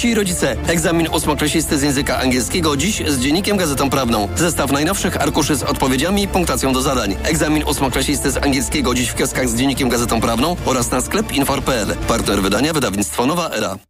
ósmoklasiści i rodzice. Egzamin ósmoklasisty z języka angielskiego dziś z dziennikiem gazetą prawną. Zestaw najnowszych arkuszy z odpowiedziami i punktacją do zadań. Egzamin ósmoklasisty z angielskiego dziś w kioskach z dziennikiem gazetą prawną oraz na sklep infor.pl. Partner wydania wydawnictwo Nowa Era.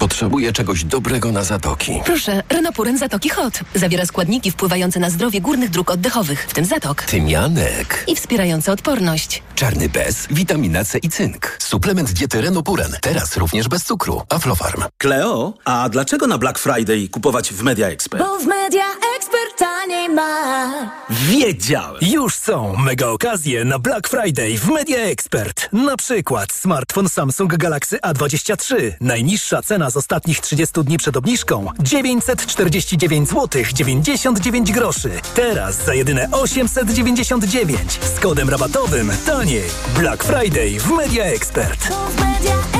Potrzebuję czegoś dobrego na zatoki. Proszę, Renopuren Zatoki Hot. Zawiera składniki wpływające na zdrowie górnych dróg oddechowych, w tym zatok. Tymianek. I wspierające odporność. Czarny bez, witamina C i cynk. Suplement diety Renopuren. Teraz również bez cukru. Aflofarm. Kleo, a dlaczego na Black Friday kupować w Media Expert? Bo w Media Expert taniej ma. Wiedziałem! Już są mega okazje na Black Friday w Media Expert. Na przykład smartfon Samsung Galaxy A23. Najniższa cena z ostatnich 30 dni przed obniżką 949 zł 99 groszy. Teraz za jedyne 899 z kodem rabatowym taniej. Black Friday w Media Expert. W Media Expert.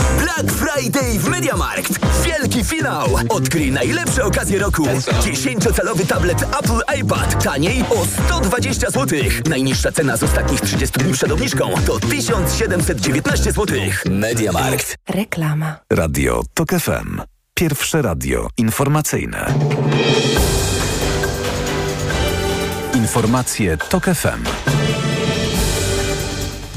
Black Friday w MediaMarkt. Wielki finał. Odkryj najlepsze okazje roku. 10-calowy tablet Apple iPad. Taniej o 120 zł. Najniższa cena z ostatnich 30 dni przed obniżką to 1719 zł. MediaMarkt. Reklama. Radio TOK FM. Pierwsze radio informacyjne. Informacje TOK FM.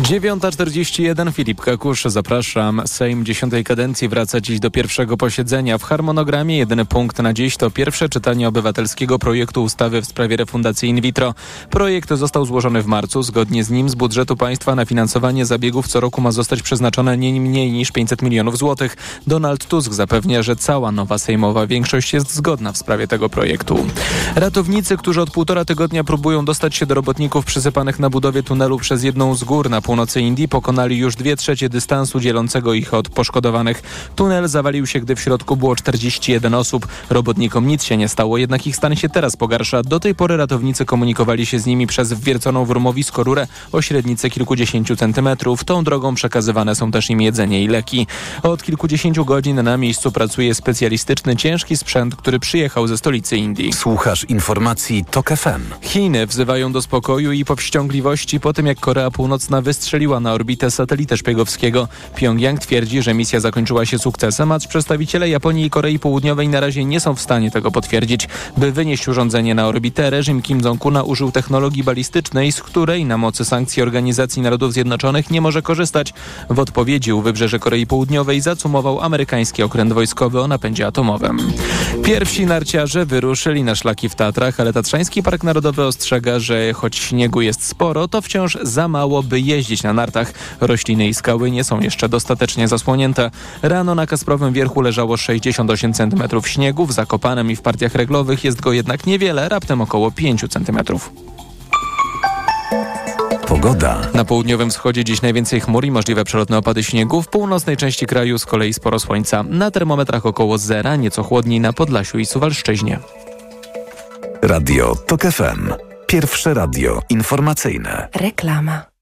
9.41 Filip Kakusz, zapraszam. Sejm dziesiątej kadencji wraca dziś do pierwszego posiedzenia. W harmonogramie jedyny punkt na dziś to pierwsze czytanie obywatelskiego projektu ustawy w sprawie refundacji in vitro. Projekt został złożony w marcu. Zgodnie z nim z budżetu państwa na finansowanie zabiegów co roku ma zostać przeznaczone nie mniej niż 500 milionów złotych. Donald Tusk zapewnia, że cała nowa sejmowa większość jest zgodna w sprawie tego projektu. Ratownicy, którzy od półtora tygodnia próbują dostać się do robotników przysypanych na budowie tunelu przez jedną z gór na północy Indii pokonali już dwie trzecie dystansu dzielącego ich od poszkodowanych. Tunel zawalił się, gdy w środku było 41 osób. Robotnikom nic się nie stało, jednak ich stan się teraz pogarsza. Do tej pory ratownicy komunikowali się z nimi przez wwierconą w rumowisko rurę o średnicy kilkudziesięciu centymetrów. Tą drogą przekazywane są też im jedzenie i leki. Od kilkudziesięciu godzin na miejscu pracuje specjalistyczny ciężki sprzęt, który przyjechał ze stolicy Indii. Słuchasz informacji TOK FM. Chiny wzywają do spokoju i powściągliwości po tym, jak Korea Północna wystrzeliła na orbitę satelitę szpiegowskiego. Pyongyang twierdzi, że misja zakończyła się sukcesem, a przedstawiciele Japonii i Korei Południowej na razie nie są w stanie tego potwierdzić. By wynieść urządzenie na orbitę, reżim Kim Jong-una użył technologii balistycznej, z której na mocy sankcji Organizacji Narodów Zjednoczonych nie może korzystać. W odpowiedzi u wybrzeże Korei Południowej zacumował amerykański okręt wojskowy o napędzie atomowym. Pierwsi narciarze wyruszyli na szlaki w Tatrach, ale Tatrzański Park Narodowy ostrzega, że choć śniegu jest sporo, to wciąż za mało, by jeździć na nartach. Rośliny i skały nie są jeszcze dostatecznie zasłonięte. Rano na Kasprowym Wierchu leżało 68 cm śniegu, w Zakopanem i w partiach reglowych jest go jednak niewiele, raptem około 5 cm. Pogoda. Na południowym wschodzie dziś najwięcej chmur i możliwe przelotne opady śniegu. W północnej części kraju z kolei sporo słońca. Na termometrach około zera, nieco chłodniej na Podlasiu i Suwalszczyźnie. Radio TOK FM. Pierwsze radio informacyjne. Reklama.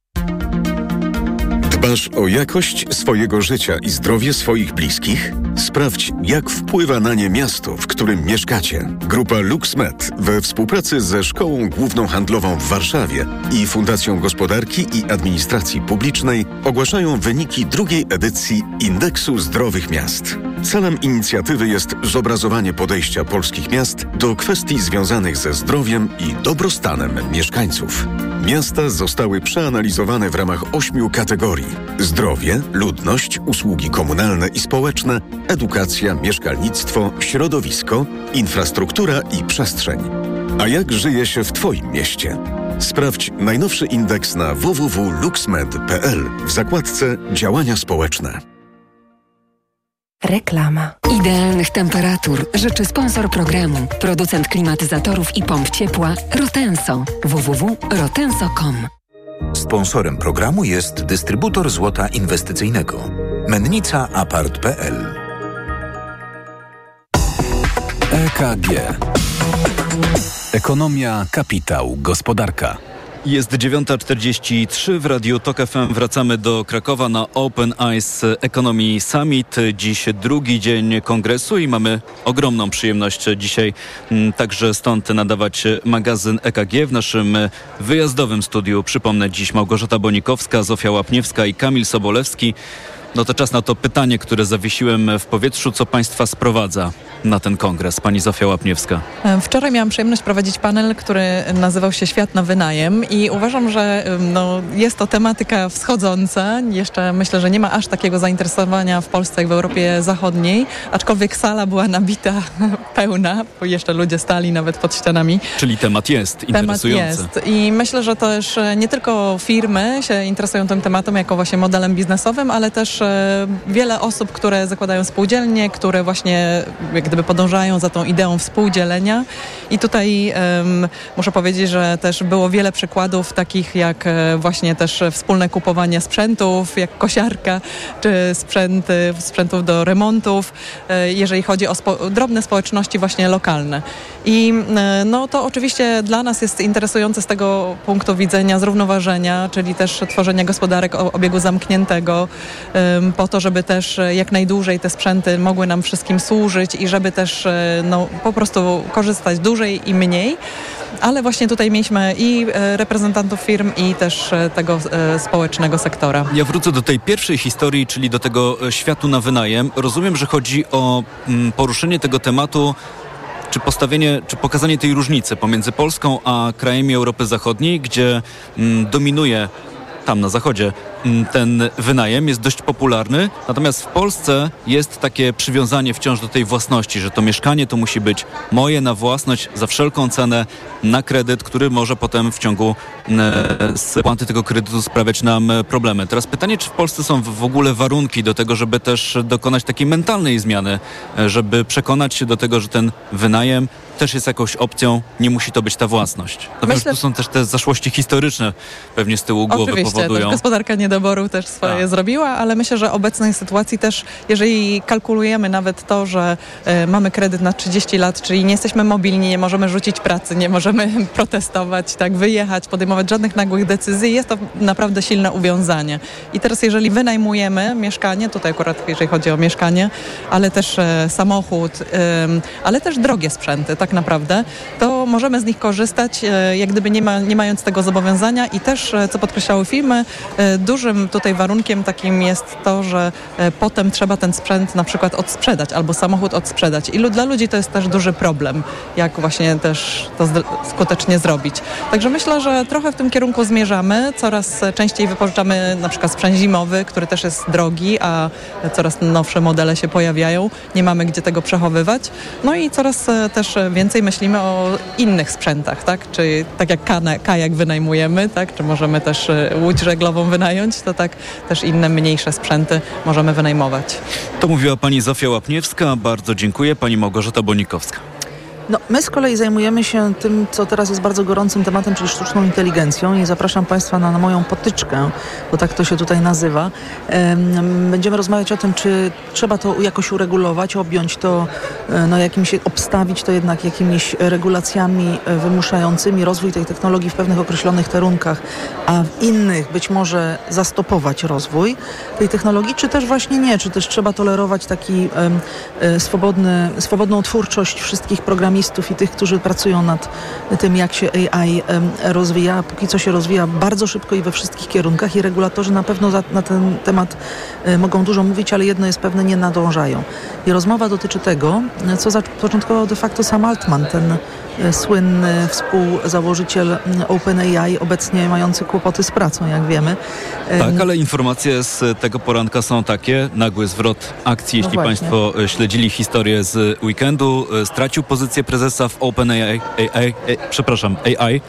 Dbasz o jakość swojego życia i zdrowie swoich bliskich? Sprawdź, jak wpływa na nie miasto, w którym mieszkacie. Grupa LuxMed we współpracy ze Szkołą Główną Handlową w Warszawie i Fundacją Gospodarki i Administracji Publicznej ogłaszają wyniki drugiej edycji Indeksu Zdrowych Miast. Celem inicjatywy jest zobrazowanie podejścia polskich miast do kwestii związanych ze zdrowiem i dobrostanem mieszkańców. Miasta zostały przeanalizowane w ramach ośmiu kategorii: zdrowie, ludność, usługi komunalne i społeczne, edukacja, mieszkalnictwo, środowisko, infrastruktura i przestrzeń. A jak żyje się w Twoim mieście? Sprawdź najnowszy indeks na www.luxmed.pl w zakładce Działania społeczne. Reklama. Idealnych temperatur życzy sponsor programu, producent klimatyzatorów i pomp ciepła Rotenso. www.rotenso.com Sponsorem programu jest dystrybutor złota inwestycyjnego. Mennica Apart.pl EKG. Ekonomia, kapitał, gospodarka. Jest 9.43 w Radiu Tok FM. Wracamy do Krakowa na Open Eyes Economy Summit. Dziś drugi dzień kongresu i mamy ogromną przyjemność dzisiaj mm, także stąd nadawać magazyn EKG w naszym wyjazdowym studiu. Przypomnę dziś Małgorzata Bonikowska, Zofia Łapniewska i Kamil Sobolewski. No to czas na to pytanie, które zawiesiłem w powietrzu. Co Państwa sprowadza na ten kongres? Pani Zofia Łapniewska. Wczoraj miałam przyjemność prowadzić panel, który nazywał się Świat na wynajem i uważam, że no, jest to tematyka wschodząca. Jeszcze myślę, że nie ma aż takiego zainteresowania w Polsce jak w Europie Zachodniej, aczkolwiek sala była nabita pełna, bo jeszcze ludzie stali nawet pod ścianami. Czyli temat jest Temat interesujący. jest i myślę, że też e, nie tylko firmy się interesują tym tematem jako właśnie modelem biznesowym, ale też e, wiele osób, które zakładają spółdzielnie, które właśnie jak gdyby podążają za tą ideą współdzielenia i tutaj em, muszę powiedzieć, że też było wiele przykładów takich jak e, właśnie też wspólne kupowanie sprzętów, jak kosiarka, czy sprzęty, sprzętów do remontów, e, jeżeli chodzi o spo, drobne społeczności właśnie lokalne. I e, no to oczywiście dla nas jest interesujące z tego punktu widzenia zrównoważenia, czyli też tworzenia gospodarek obiegu zamkniętego po to, żeby też e, jak najdłużej te sprzęty mogły nam wszystkim służyć i żeby też e, no, po prostu korzystać dłużej i mniej. Ale właśnie tutaj mieliśmy i e, reprezentantów firm i też tego społecznego sektora. Ja wrócę do tej pierwszej historii, czyli do tego światu na wynajem. Rozumiem, że chodzi o mm, poruszenie tego tematu czy postawienie, czy pokazanie tej różnicy pomiędzy Polską a krajami Europy Zachodniej, gdzie mm, dominuje tam na zachodzie mm, ten wynajem jest dość popularny, natomiast w Polsce jest takie przywiązanie wciąż do tej własności, że to mieszkanie to musi być moje na własność za wszelką cenę na kredyt, który może potem w ciągu e, spłaty tego kredytu sprawiać nam e, problemy. Teraz pytanie, czy w Polsce są w w ogóle warunki do tego, żeby też dokonać takiej mentalnej zmiany, e, żeby przekonać się do tego, że ten wynajem też jest jakąś opcją, nie musi to być ta własność. No że Myślę- tu są też te zaszłości historyczne pewnie z tyłu głowy Oczywiście, powodują. też gospodarka niedoboru też swoje zrobiła, ale myślę, że obecnej sytuacji też, jeżeli kalkulujemy nawet to, że e, mamy kredyt na 30 lat, czyli nie jesteśmy mobilni, nie możemy rzucić pracy, nie możemy protestować, tak, wyjechać, podejmować żadnych nagłych decyzji, jest to naprawdę silne uwiązanie. I teraz jeżeli wynajmujemy mieszkanie, tutaj akurat jeżeli chodzi o mieszkanie, ale też e, samochód, em, ale też drogie sprzęty tak naprawdę, to możemy z nich korzystać, e, jak gdyby nie, ma, nie mając tego zobowiązania i też, e, co podkreślały firmy, e, dużym tutaj warunkiem takim jest to, że potem trzeba ten sprzęt na przykład odsprzedać albo samochód odsprzedać. I dla ludzi to jest też duży problem, jak właśnie też to skutecznie zrobić. Także myślę, że trochę w tym kierunku zmierzamy. Coraz częściej wypożyczamy na przykład sprzęt zimowy, który też jest drogi, a coraz nowsze modele się pojawiają. Nie mamy gdzie tego przechowywać. No i coraz też więcej myślimy o innych sprzętach, tak? Czy tak jak kajak wynajmujemy, tak? Czy możemy też e, łódź żeglową wynająć, to tak też inne mniejsze sprzęty możemy wynajmować. To mówiła pani Zofia Łapniewska. Bardzo dziękuję. Pani Małgorzata Bonikowska. No, my z kolei zajmujemy się tym, co teraz jest bardzo gorącym tematem, czyli sztuczną inteligencją i zapraszam Państwa na, na moją potyczkę, bo tak to się tutaj nazywa. Em, Będziemy rozmawiać o tym, czy trzeba to jakoś uregulować, objąć to, e, no, jakimś, obstawić to jednak jakimiś regulacjami e, wymuszającymi rozwój tej technologii w pewnych określonych kierunkach, a w innych być może zastopować rozwój tej technologii, czy też właśnie nie, czy też trzeba tolerować taki e, swobodny, swobodną twórczość wszystkich programistów i tych, którzy pracują nad tym, jak się AI rozwija. Póki co się rozwija bardzo szybko i we wszystkich kierunkach i regulatorzy na pewno na ten temat e, mogą dużo mówić, ale jedno jest pewne, nie nadążają. I rozmowa dotyczy tego, co zapoczątkował de facto sam Altman, ten słynny współzałożyciel OpenAI, obecnie mający kłopoty z pracą, jak wiemy. Em, Tak, ale informacje z tego poranka są takie. Nagły zwrot akcji, jeśli No. Państwo e, śledzili historię z weekendu. E, Stracił pozycję prezesa w OpenAI, AI, e, przepraszam, AI.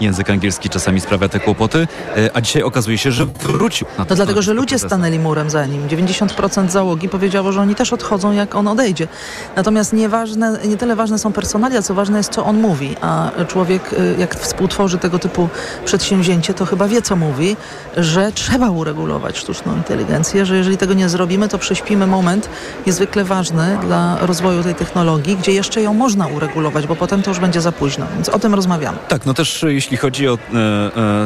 Język angielski czasami sprawia te kłopoty, e, a dzisiaj okazuje się, że wrócił na to No dlatego, że ludzie stanęli murem za nim. 90% załogi powiedziało, że oni też odchodzą, jak on odejdzie. Natomiast nieważne, nie tyle ważne są personalia, co ważne jest, co on mówi. A człowiek, y, jak współtworzy tego typu przedsięwzięcie, to chyba wie, co mówi, że trzeba uregulować sztuczną inteligencję, że jeżeli tego nie zrobimy, to prześpimy moment niezwykle ważny dla rozwoju tej technologii, gdzie jeszcze ją można uregulować, bo potem to już będzie za późno. Więc o tym rozmawiamy. Tak, no też e, jeśli chodzi o e,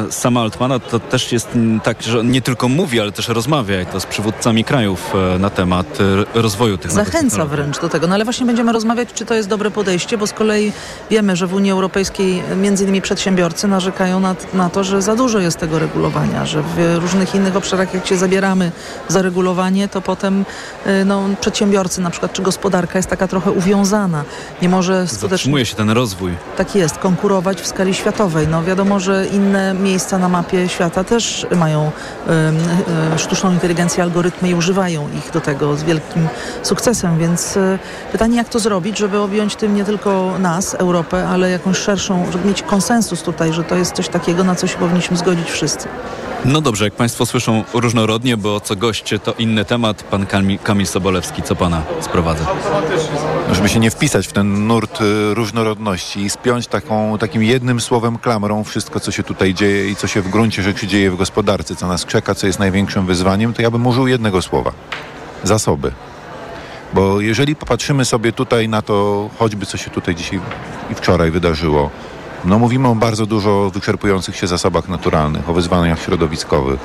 e, sama Altmana, to też jest tak, że on nie tylko mówi, ale też rozmawia i to z przywódcami krajów e, na temat e, rozwoju tych Zachęca wręcz do tego. No ale właśnie będziemy rozmawiać, czy to jest dobre podejście, bo z kolei wiemy, że w Unii Europejskiej między innymi przedsiębiorcy narzekają na, na to, że za dużo jest tego regulowania, że w różnych innych obszarach, jak się zabieramy za regulowanie, to potem y, no, przedsiębiorcy na przykład, czy gospodarka jest taka trochę uwiązana. Nie może skutecznie Zatrzymuje się ten rozwój. tak jest, konkurować w skali światowej. No wiadomo, że inne miejsca na mapie świata też mają e, sztuczną inteligencję, algorytmy i używają ich do tego z wielkim sukcesem, więc e, pytanie jak to zrobić, żeby objąć tym nie tylko nas, Europę, ale jakąś szerszą, żeby mieć konsensus tutaj, że to jest coś takiego, na co się powinniśmy zgodzić wszyscy. No dobrze, jak Państwo słyszą różnorodnie, bo co goście to inny temat. Pan Kamil, Kamil Sobolewski, co Pana sprowadza? żeby się nie wpisać w ten nurt y, różnorodności i spiąć taką, takim jednym słowem klamrą wszystko, co się tutaj dzieje i co się w gruncie rzeczy dzieje w gospodarce, co nas czeka, co jest największym wyzwaniem, to ja bym użył jednego słowa. Zasoby. Bo jeżeli popatrzymy sobie tutaj na to, choćby co się tutaj dzisiaj i wczoraj wydarzyło, no mówimy o bardzo dużo wyczerpujących się zasobach naturalnych, o wyzwaniach środowiskowych.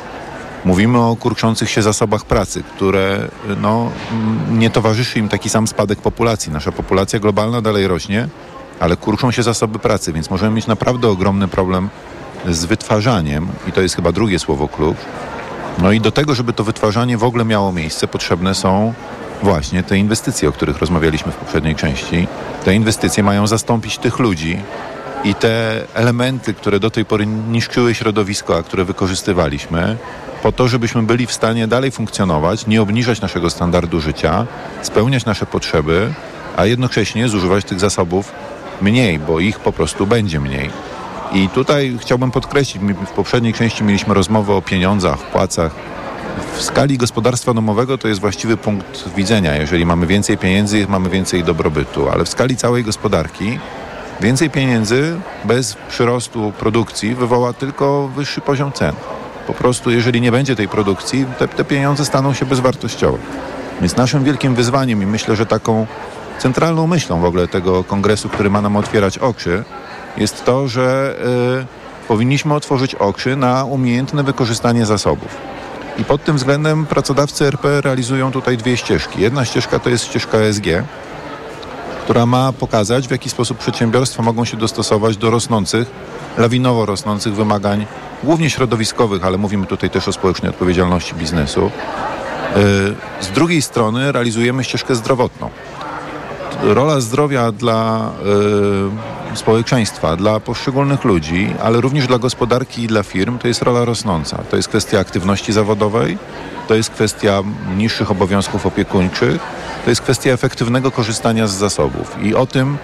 Mówimy o kurczących się zasobach pracy, które no, nie towarzyszy im taki sam spadek populacji. Nasza populacja globalna dalej rośnie, ale kurczą się zasoby pracy, więc możemy mieć naprawdę ogromny problem z wytwarzaniem i to jest chyba drugie słowo klucz. No i do tego, żeby to wytwarzanie w ogóle miało miejsce, potrzebne są właśnie te inwestycje, o których rozmawialiśmy w poprzedniej części. Te inwestycje mają zastąpić tych ludzi i te elementy, które do tej pory niszczyły środowisko, a które wykorzystywaliśmy, po to, żebyśmy byli w stanie dalej funkcjonować, nie obniżać naszego standardu życia, spełniać nasze potrzeby, a jednocześnie zużywać tych zasobów mniej, bo ich po prostu będzie mniej. I tutaj chciałbym podkreślić, w poprzedniej części mieliśmy rozmowę o pieniądzach, płacach. W skali gospodarstwa domowego to jest właściwy punkt widzenia. Jeżeli mamy więcej pieniędzy, mamy więcej dobrobytu, ale w skali całej gospodarki więcej pieniędzy bez przyrostu produkcji wywoła tylko wyższy poziom cen. Po prostu, jeżeli nie będzie tej produkcji, te, te pieniądze staną się bezwartościowe. Więc naszym wielkim wyzwaniem i myślę, że taką centralną myślą w ogóle tego kongresu, który ma nam otwierać oczy, jest to, że y, powinniśmy otworzyć oczy na umiejętne wykorzystanie zasobów. I pod tym względem pracodawcy RP realizują tutaj dwie ścieżki. Jedna ścieżka to jest ścieżka ESG, która ma pokazać, w jaki sposób przedsiębiorstwa mogą się dostosować do rosnących, lawinowo rosnących wymagań, głównie środowiskowych, ale mówimy tutaj też o społecznej odpowiedzialności biznesu. Y, Z drugiej strony realizujemy ścieżkę zdrowotną. Rola zdrowia dla y, społeczeństwa, dla poszczególnych ludzi, ale również dla gospodarki i dla firm, to jest rola rosnąca. To jest kwestia aktywności zawodowej, to jest kwestia niższych obowiązków opiekuńczych, to jest kwestia efektywnego korzystania z zasobów. I o tym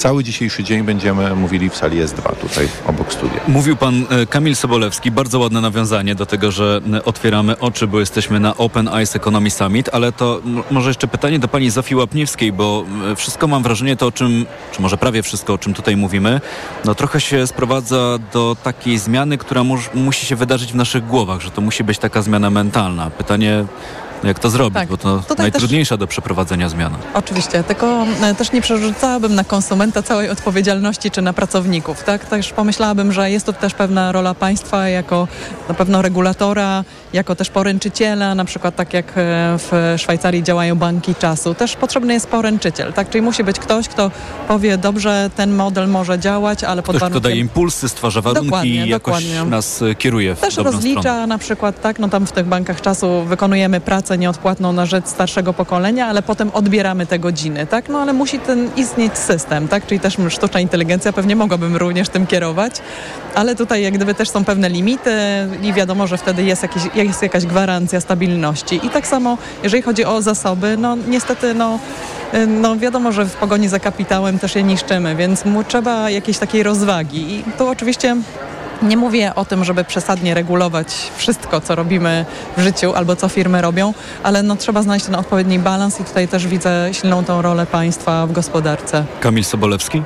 cały dzisiejszy dzień będziemy mówili w sali S2 tutaj obok studia. Mówił pan e, Kamil Sobolewski, bardzo ładne nawiązanie do tego, że otwieramy oczy, bo jesteśmy na Open Eyes Economy Summit, ale to może jeszcze pytanie do pani Zofii Łapniewskiej, bo e, wszystko mam wrażenie to, o czym, czy może prawie wszystko, o czym tutaj mówimy, no trochę się sprowadza do takiej zmiany, która mus- musi się wydarzyć w naszych głowach, że to musi być taka zmiana mentalna. Pytanie, jak to zrobić, Tak, bo to tutaj najtrudniejsza do przeprowadzenia zmiana. Oczywiście, tylko e, też nie przerzucałabym na konsumenta całej odpowiedzialności czy na pracowników. Tak? Też pomyślałabym, że jest tu też pewna rola państwa jako na pewno regulatora, jako też poręczyciela, na przykład tak jak e, w Szwajcarii działają banki czasu. Też potrzebny jest poręczyciel, tak? czyli musi być ktoś, kto powie, dobrze, ten model może działać, ale pod Ktoś, kto warunkiem... daje impulsy, stwarza warunki Dokładnie, i jakoś dokładnie. nas e, kieruje w Też rozlicza stronę. na przykład, tak, no tam w tych bankach czasu wykonujemy pracę nieodpłatną na rzecz starszego pokolenia, ale potem odbieramy te godziny, tak, no ale musi ten istnieć system, tak, czyli też sztuczna inteligencja, pewnie mogłabym również tym kierować, ale tutaj jak gdyby też są pewne limity i wiadomo, że wtedy jest, jakiś, jest jakaś gwarancja stabilności. I tak samo, jeżeli chodzi o zasoby, no niestety, no no wiadomo, że w pogoni za kapitałem też je niszczymy, więc mu trzeba jakiejś takiej rozwagi. I tu oczywiście nie mówię o tym, żeby przesadnie regulować wszystko, co robimy w życiu albo co firmy robią, ale no, trzeba znaleźć ten odpowiedni balans i tutaj też widzę silną tą rolę państwa w gospodarce. Kamil Sobolewski?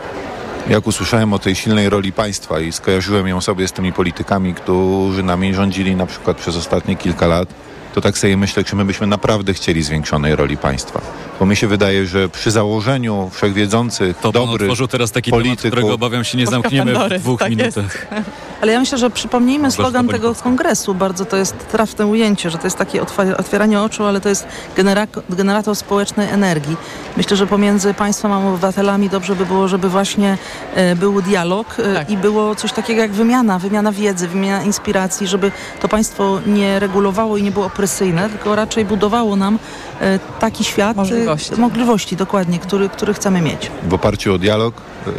Jak usłyszałem o tej silnej roli państwa i skojarzyłem ją sobie z tymi politykami, którzy nami rządzili na przykład przez ostatnie kilka lat, to tak sobie myślę, czy my byśmy naprawdę chcieli zwiększonej roli państwa. Bo mi się wydaje, że przy założeniu wszechwiedzących, To dobrych otworzył teraz taki temat, polityków, którego obawiam się nie zamkniemy Pandory, w dwóch tak minutach. Ale ja myślę, że przypomnijmy slogan tego kongresu. Bardzo to jest trafne ujęcie, że to jest takie otwieranie oczu, ale to jest genera- generator społecznej energii. Myślę, że pomiędzy państwem a obywatelami dobrze by było, żeby właśnie e, był dialog e, i było coś takiego jak wymiana, wymiana wiedzy, wymiana inspiracji, żeby to państwo nie regulowało i nie było opresyjne, tylko raczej budowało nam e, taki świat, e, Możliwości. możliwości dokładnie, który, który chcemy mieć. w oparciu o dialog, y,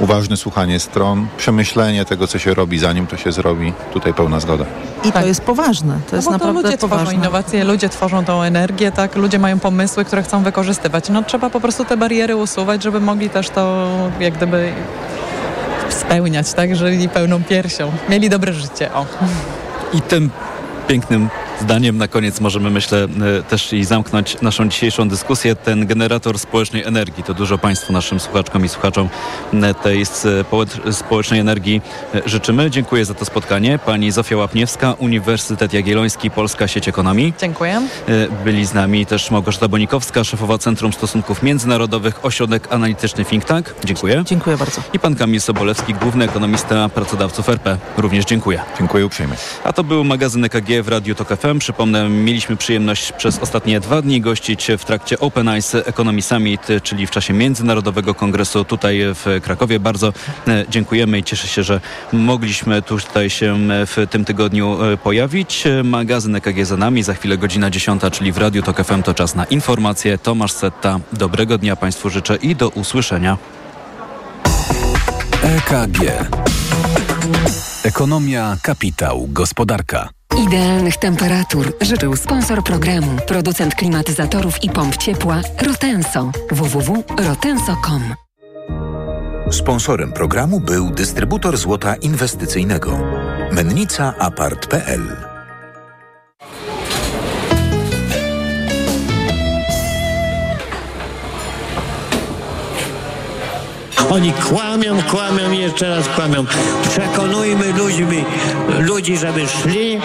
uważne słuchanie stron, przemyślenie tego, co się robi, zanim to się zrobi. Tutaj pełna zgoda. I to jest poważne, to jest no bo to naprawdę ludzie tworzą poważne. innowacje, ludzie tworzą tą energię, tak, ludzie mają pomysły, które chcą wykorzystywać. No trzeba po prostu te bariery usuwać, żeby mogli też to jak gdyby spełniać, tak, żyli pełną piersią, mieli dobre życie, o. I tym pięknym zdaniem na koniec możemy, myślę, e, też i zamknąć naszą dzisiejszą dyskusję. Ten generator społecznej energii, to dużo Państwu, naszym słuchaczkom i słuchaczom e, tej spo- społecznej energii e, życzymy. Dziękuję za to spotkanie. Pani Zofia Łapniewska, Uniwersytet Jagielloński, Polska Sieć Ekonomii. Dziękuję. Byli z nami też Małgorzata Bonikowska, szefowa Centrum Stosunków Międzynarodowych, ośrodek analityczny Think Tank. Dziękuję. Dziękuję bardzo. I pan Kamil Sobolewski, główny ekonomista pracodawców RP. Również dziękuję. Dziękuję uprzejmie. A to był magazyn EKG w Radiu Tok FM. Przypomnę, mieliśmy przyjemność przez ostatnie dwa dni gościć w trakcie Open Eyes Economy Summit, czyli w czasie Międzynarodowego Kongresu tutaj w Krakowie. Bardzo e, dziękujemy i cieszę się, że mogliśmy tutaj się w tym tygodniu e, pojawić. E, Magazyn EKG za nami, za chwilę godzina 10, czyli w Radiu Tok FM to czas na informacje. Tomasz Setta, dobrego dnia Państwu życzę i do usłyszenia. EKG. Ekonomia, kapitał, gospodarka. Idealnych temperatur życzył sponsor programu, producent klimatyzatorów i pomp ciepła Rotenso. www.rotenso.com Sponsorem programu był dystrybutor złota inwestycyjnego. Mennica Apart.pl Oni kłamią, kłamią i jeszcze raz kłamią. Przekonujmy ludźmi, ludzi, żeby szli,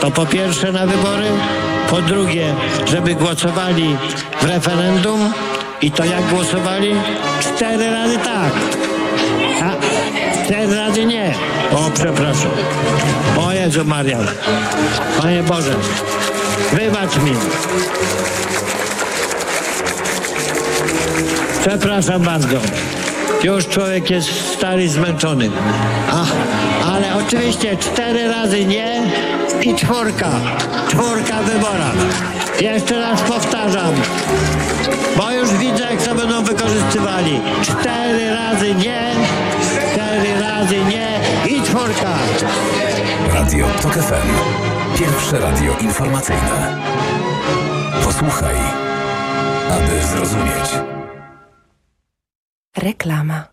to po pierwsze na wybory, po drugie, żeby głosowali w referendum i to jak głosowali? Cztery razy tak, a cztery razy nie. O, przepraszam. O Jezu Marian. Panie Boże, wybacz mi. Przepraszam bardzo. Już człowiek jest stary, zmęczony. Ale oczywiście cztery razy nie i czwórka. Czwórka w wyborach. Jeszcze raz powtarzam, bo już widzę, jak to będą wykorzystywali. Cztery razy nie, cztery razy nie i czwórka. Radio TOK FM. Pierwsze radio informacyjne. Posłuchaj, aby zrozumieć. Reklama.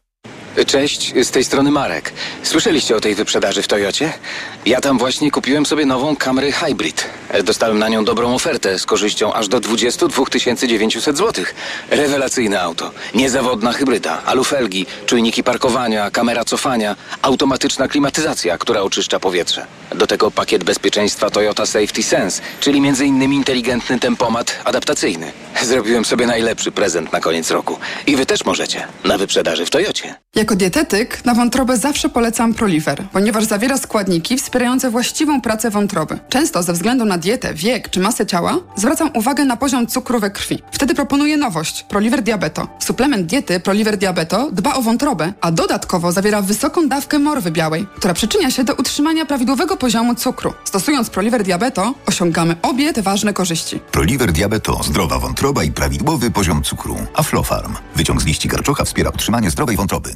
Cześć, z tej strony Marek. Słyszeliście o tej wyprzedaży w Toyocie? Ja tam właśnie kupiłem sobie nową Camry Hybrid. Dostałem na nią dobrą ofertę z korzyścią aż do 22 900 zł. Rewelacyjne auto. Niezawodna hybryda, alufelgi, czujniki parkowania, kamera cofania, automatyczna klimatyzacja, która oczyszcza powietrze. Do tego pakiet bezpieczeństwa Toyota Safety Sense, czyli m.in. inteligentny tempomat adaptacyjny. Zrobiłem sobie najlepszy prezent na koniec roku. I wy też możecie. Na wyprzedaży w Toyocie. Jako dietetyk na wątrobę zawsze polecam Proliver, ponieważ zawiera składniki wspierające właściwą pracę wątroby. Często ze względu na dietę, wiek czy masę ciała zwracam uwagę na poziom cukru we krwi. Wtedy proponuję nowość Proliver Diabeto. Suplement diety Proliver Diabeto dba o wątrobę, a dodatkowo zawiera wysoką dawkę morwy białej, która przyczynia się do utrzymania prawidłowego poziomu cukru. Stosując Proliver Diabeto osiągamy obie te ważne korzyści. Proliver Diabeto, zdrowa wątroba i prawidłowy poziom cukru. Aflofarm. Wyciąg z liści karczocha wspiera utrzymanie zdrowej wątroby.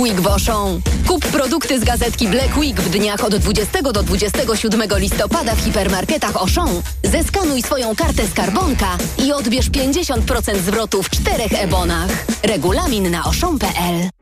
Week w Auchan. Kup produkty z gazetki Black Week w dniach od 20 do 27 listopada w hipermarketach Auchan. Zeskanuj swoją kartę skarbonka i odbierz 50% zwrotu w czterech ebonach. Regulamin na auchan.pl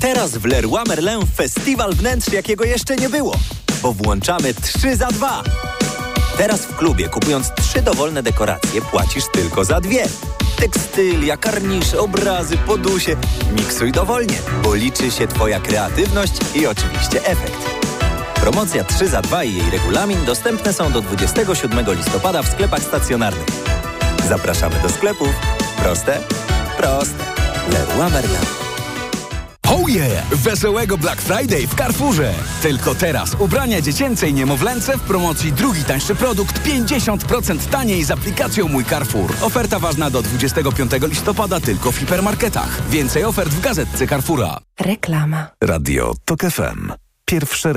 Teraz w Leroy Merlin festiwal wnętrz, jakiego jeszcze nie było, bo włączamy 3 za 2. Teraz w klubie, kupując trzy dowolne dekoracje, płacisz tylko za dwie. Tekstylia, karnisze, obrazy, podusie. Miksuj dowolnie, bo liczy się Twoja kreatywność i oczywiście efekt. Promocja 3 za 2 i jej regulamin dostępne są do 27 listopada w sklepach stacjonarnych. Zapraszamy do sklepów. Proste? Proste. Leroy Merlin. Oh yeah! Wesołego Black Friday w Carrefourze! Tylko teraz ubrania dziecięce i niemowlęce w promocji drugi tańszy produkt 50% taniej z aplikacją Mój Carrefour. Oferta ważna do 25 listopada tylko w hipermarketach. Więcej ofert w gazetce Carrefoura. Reklama. Radio TOK FM. Pierwsze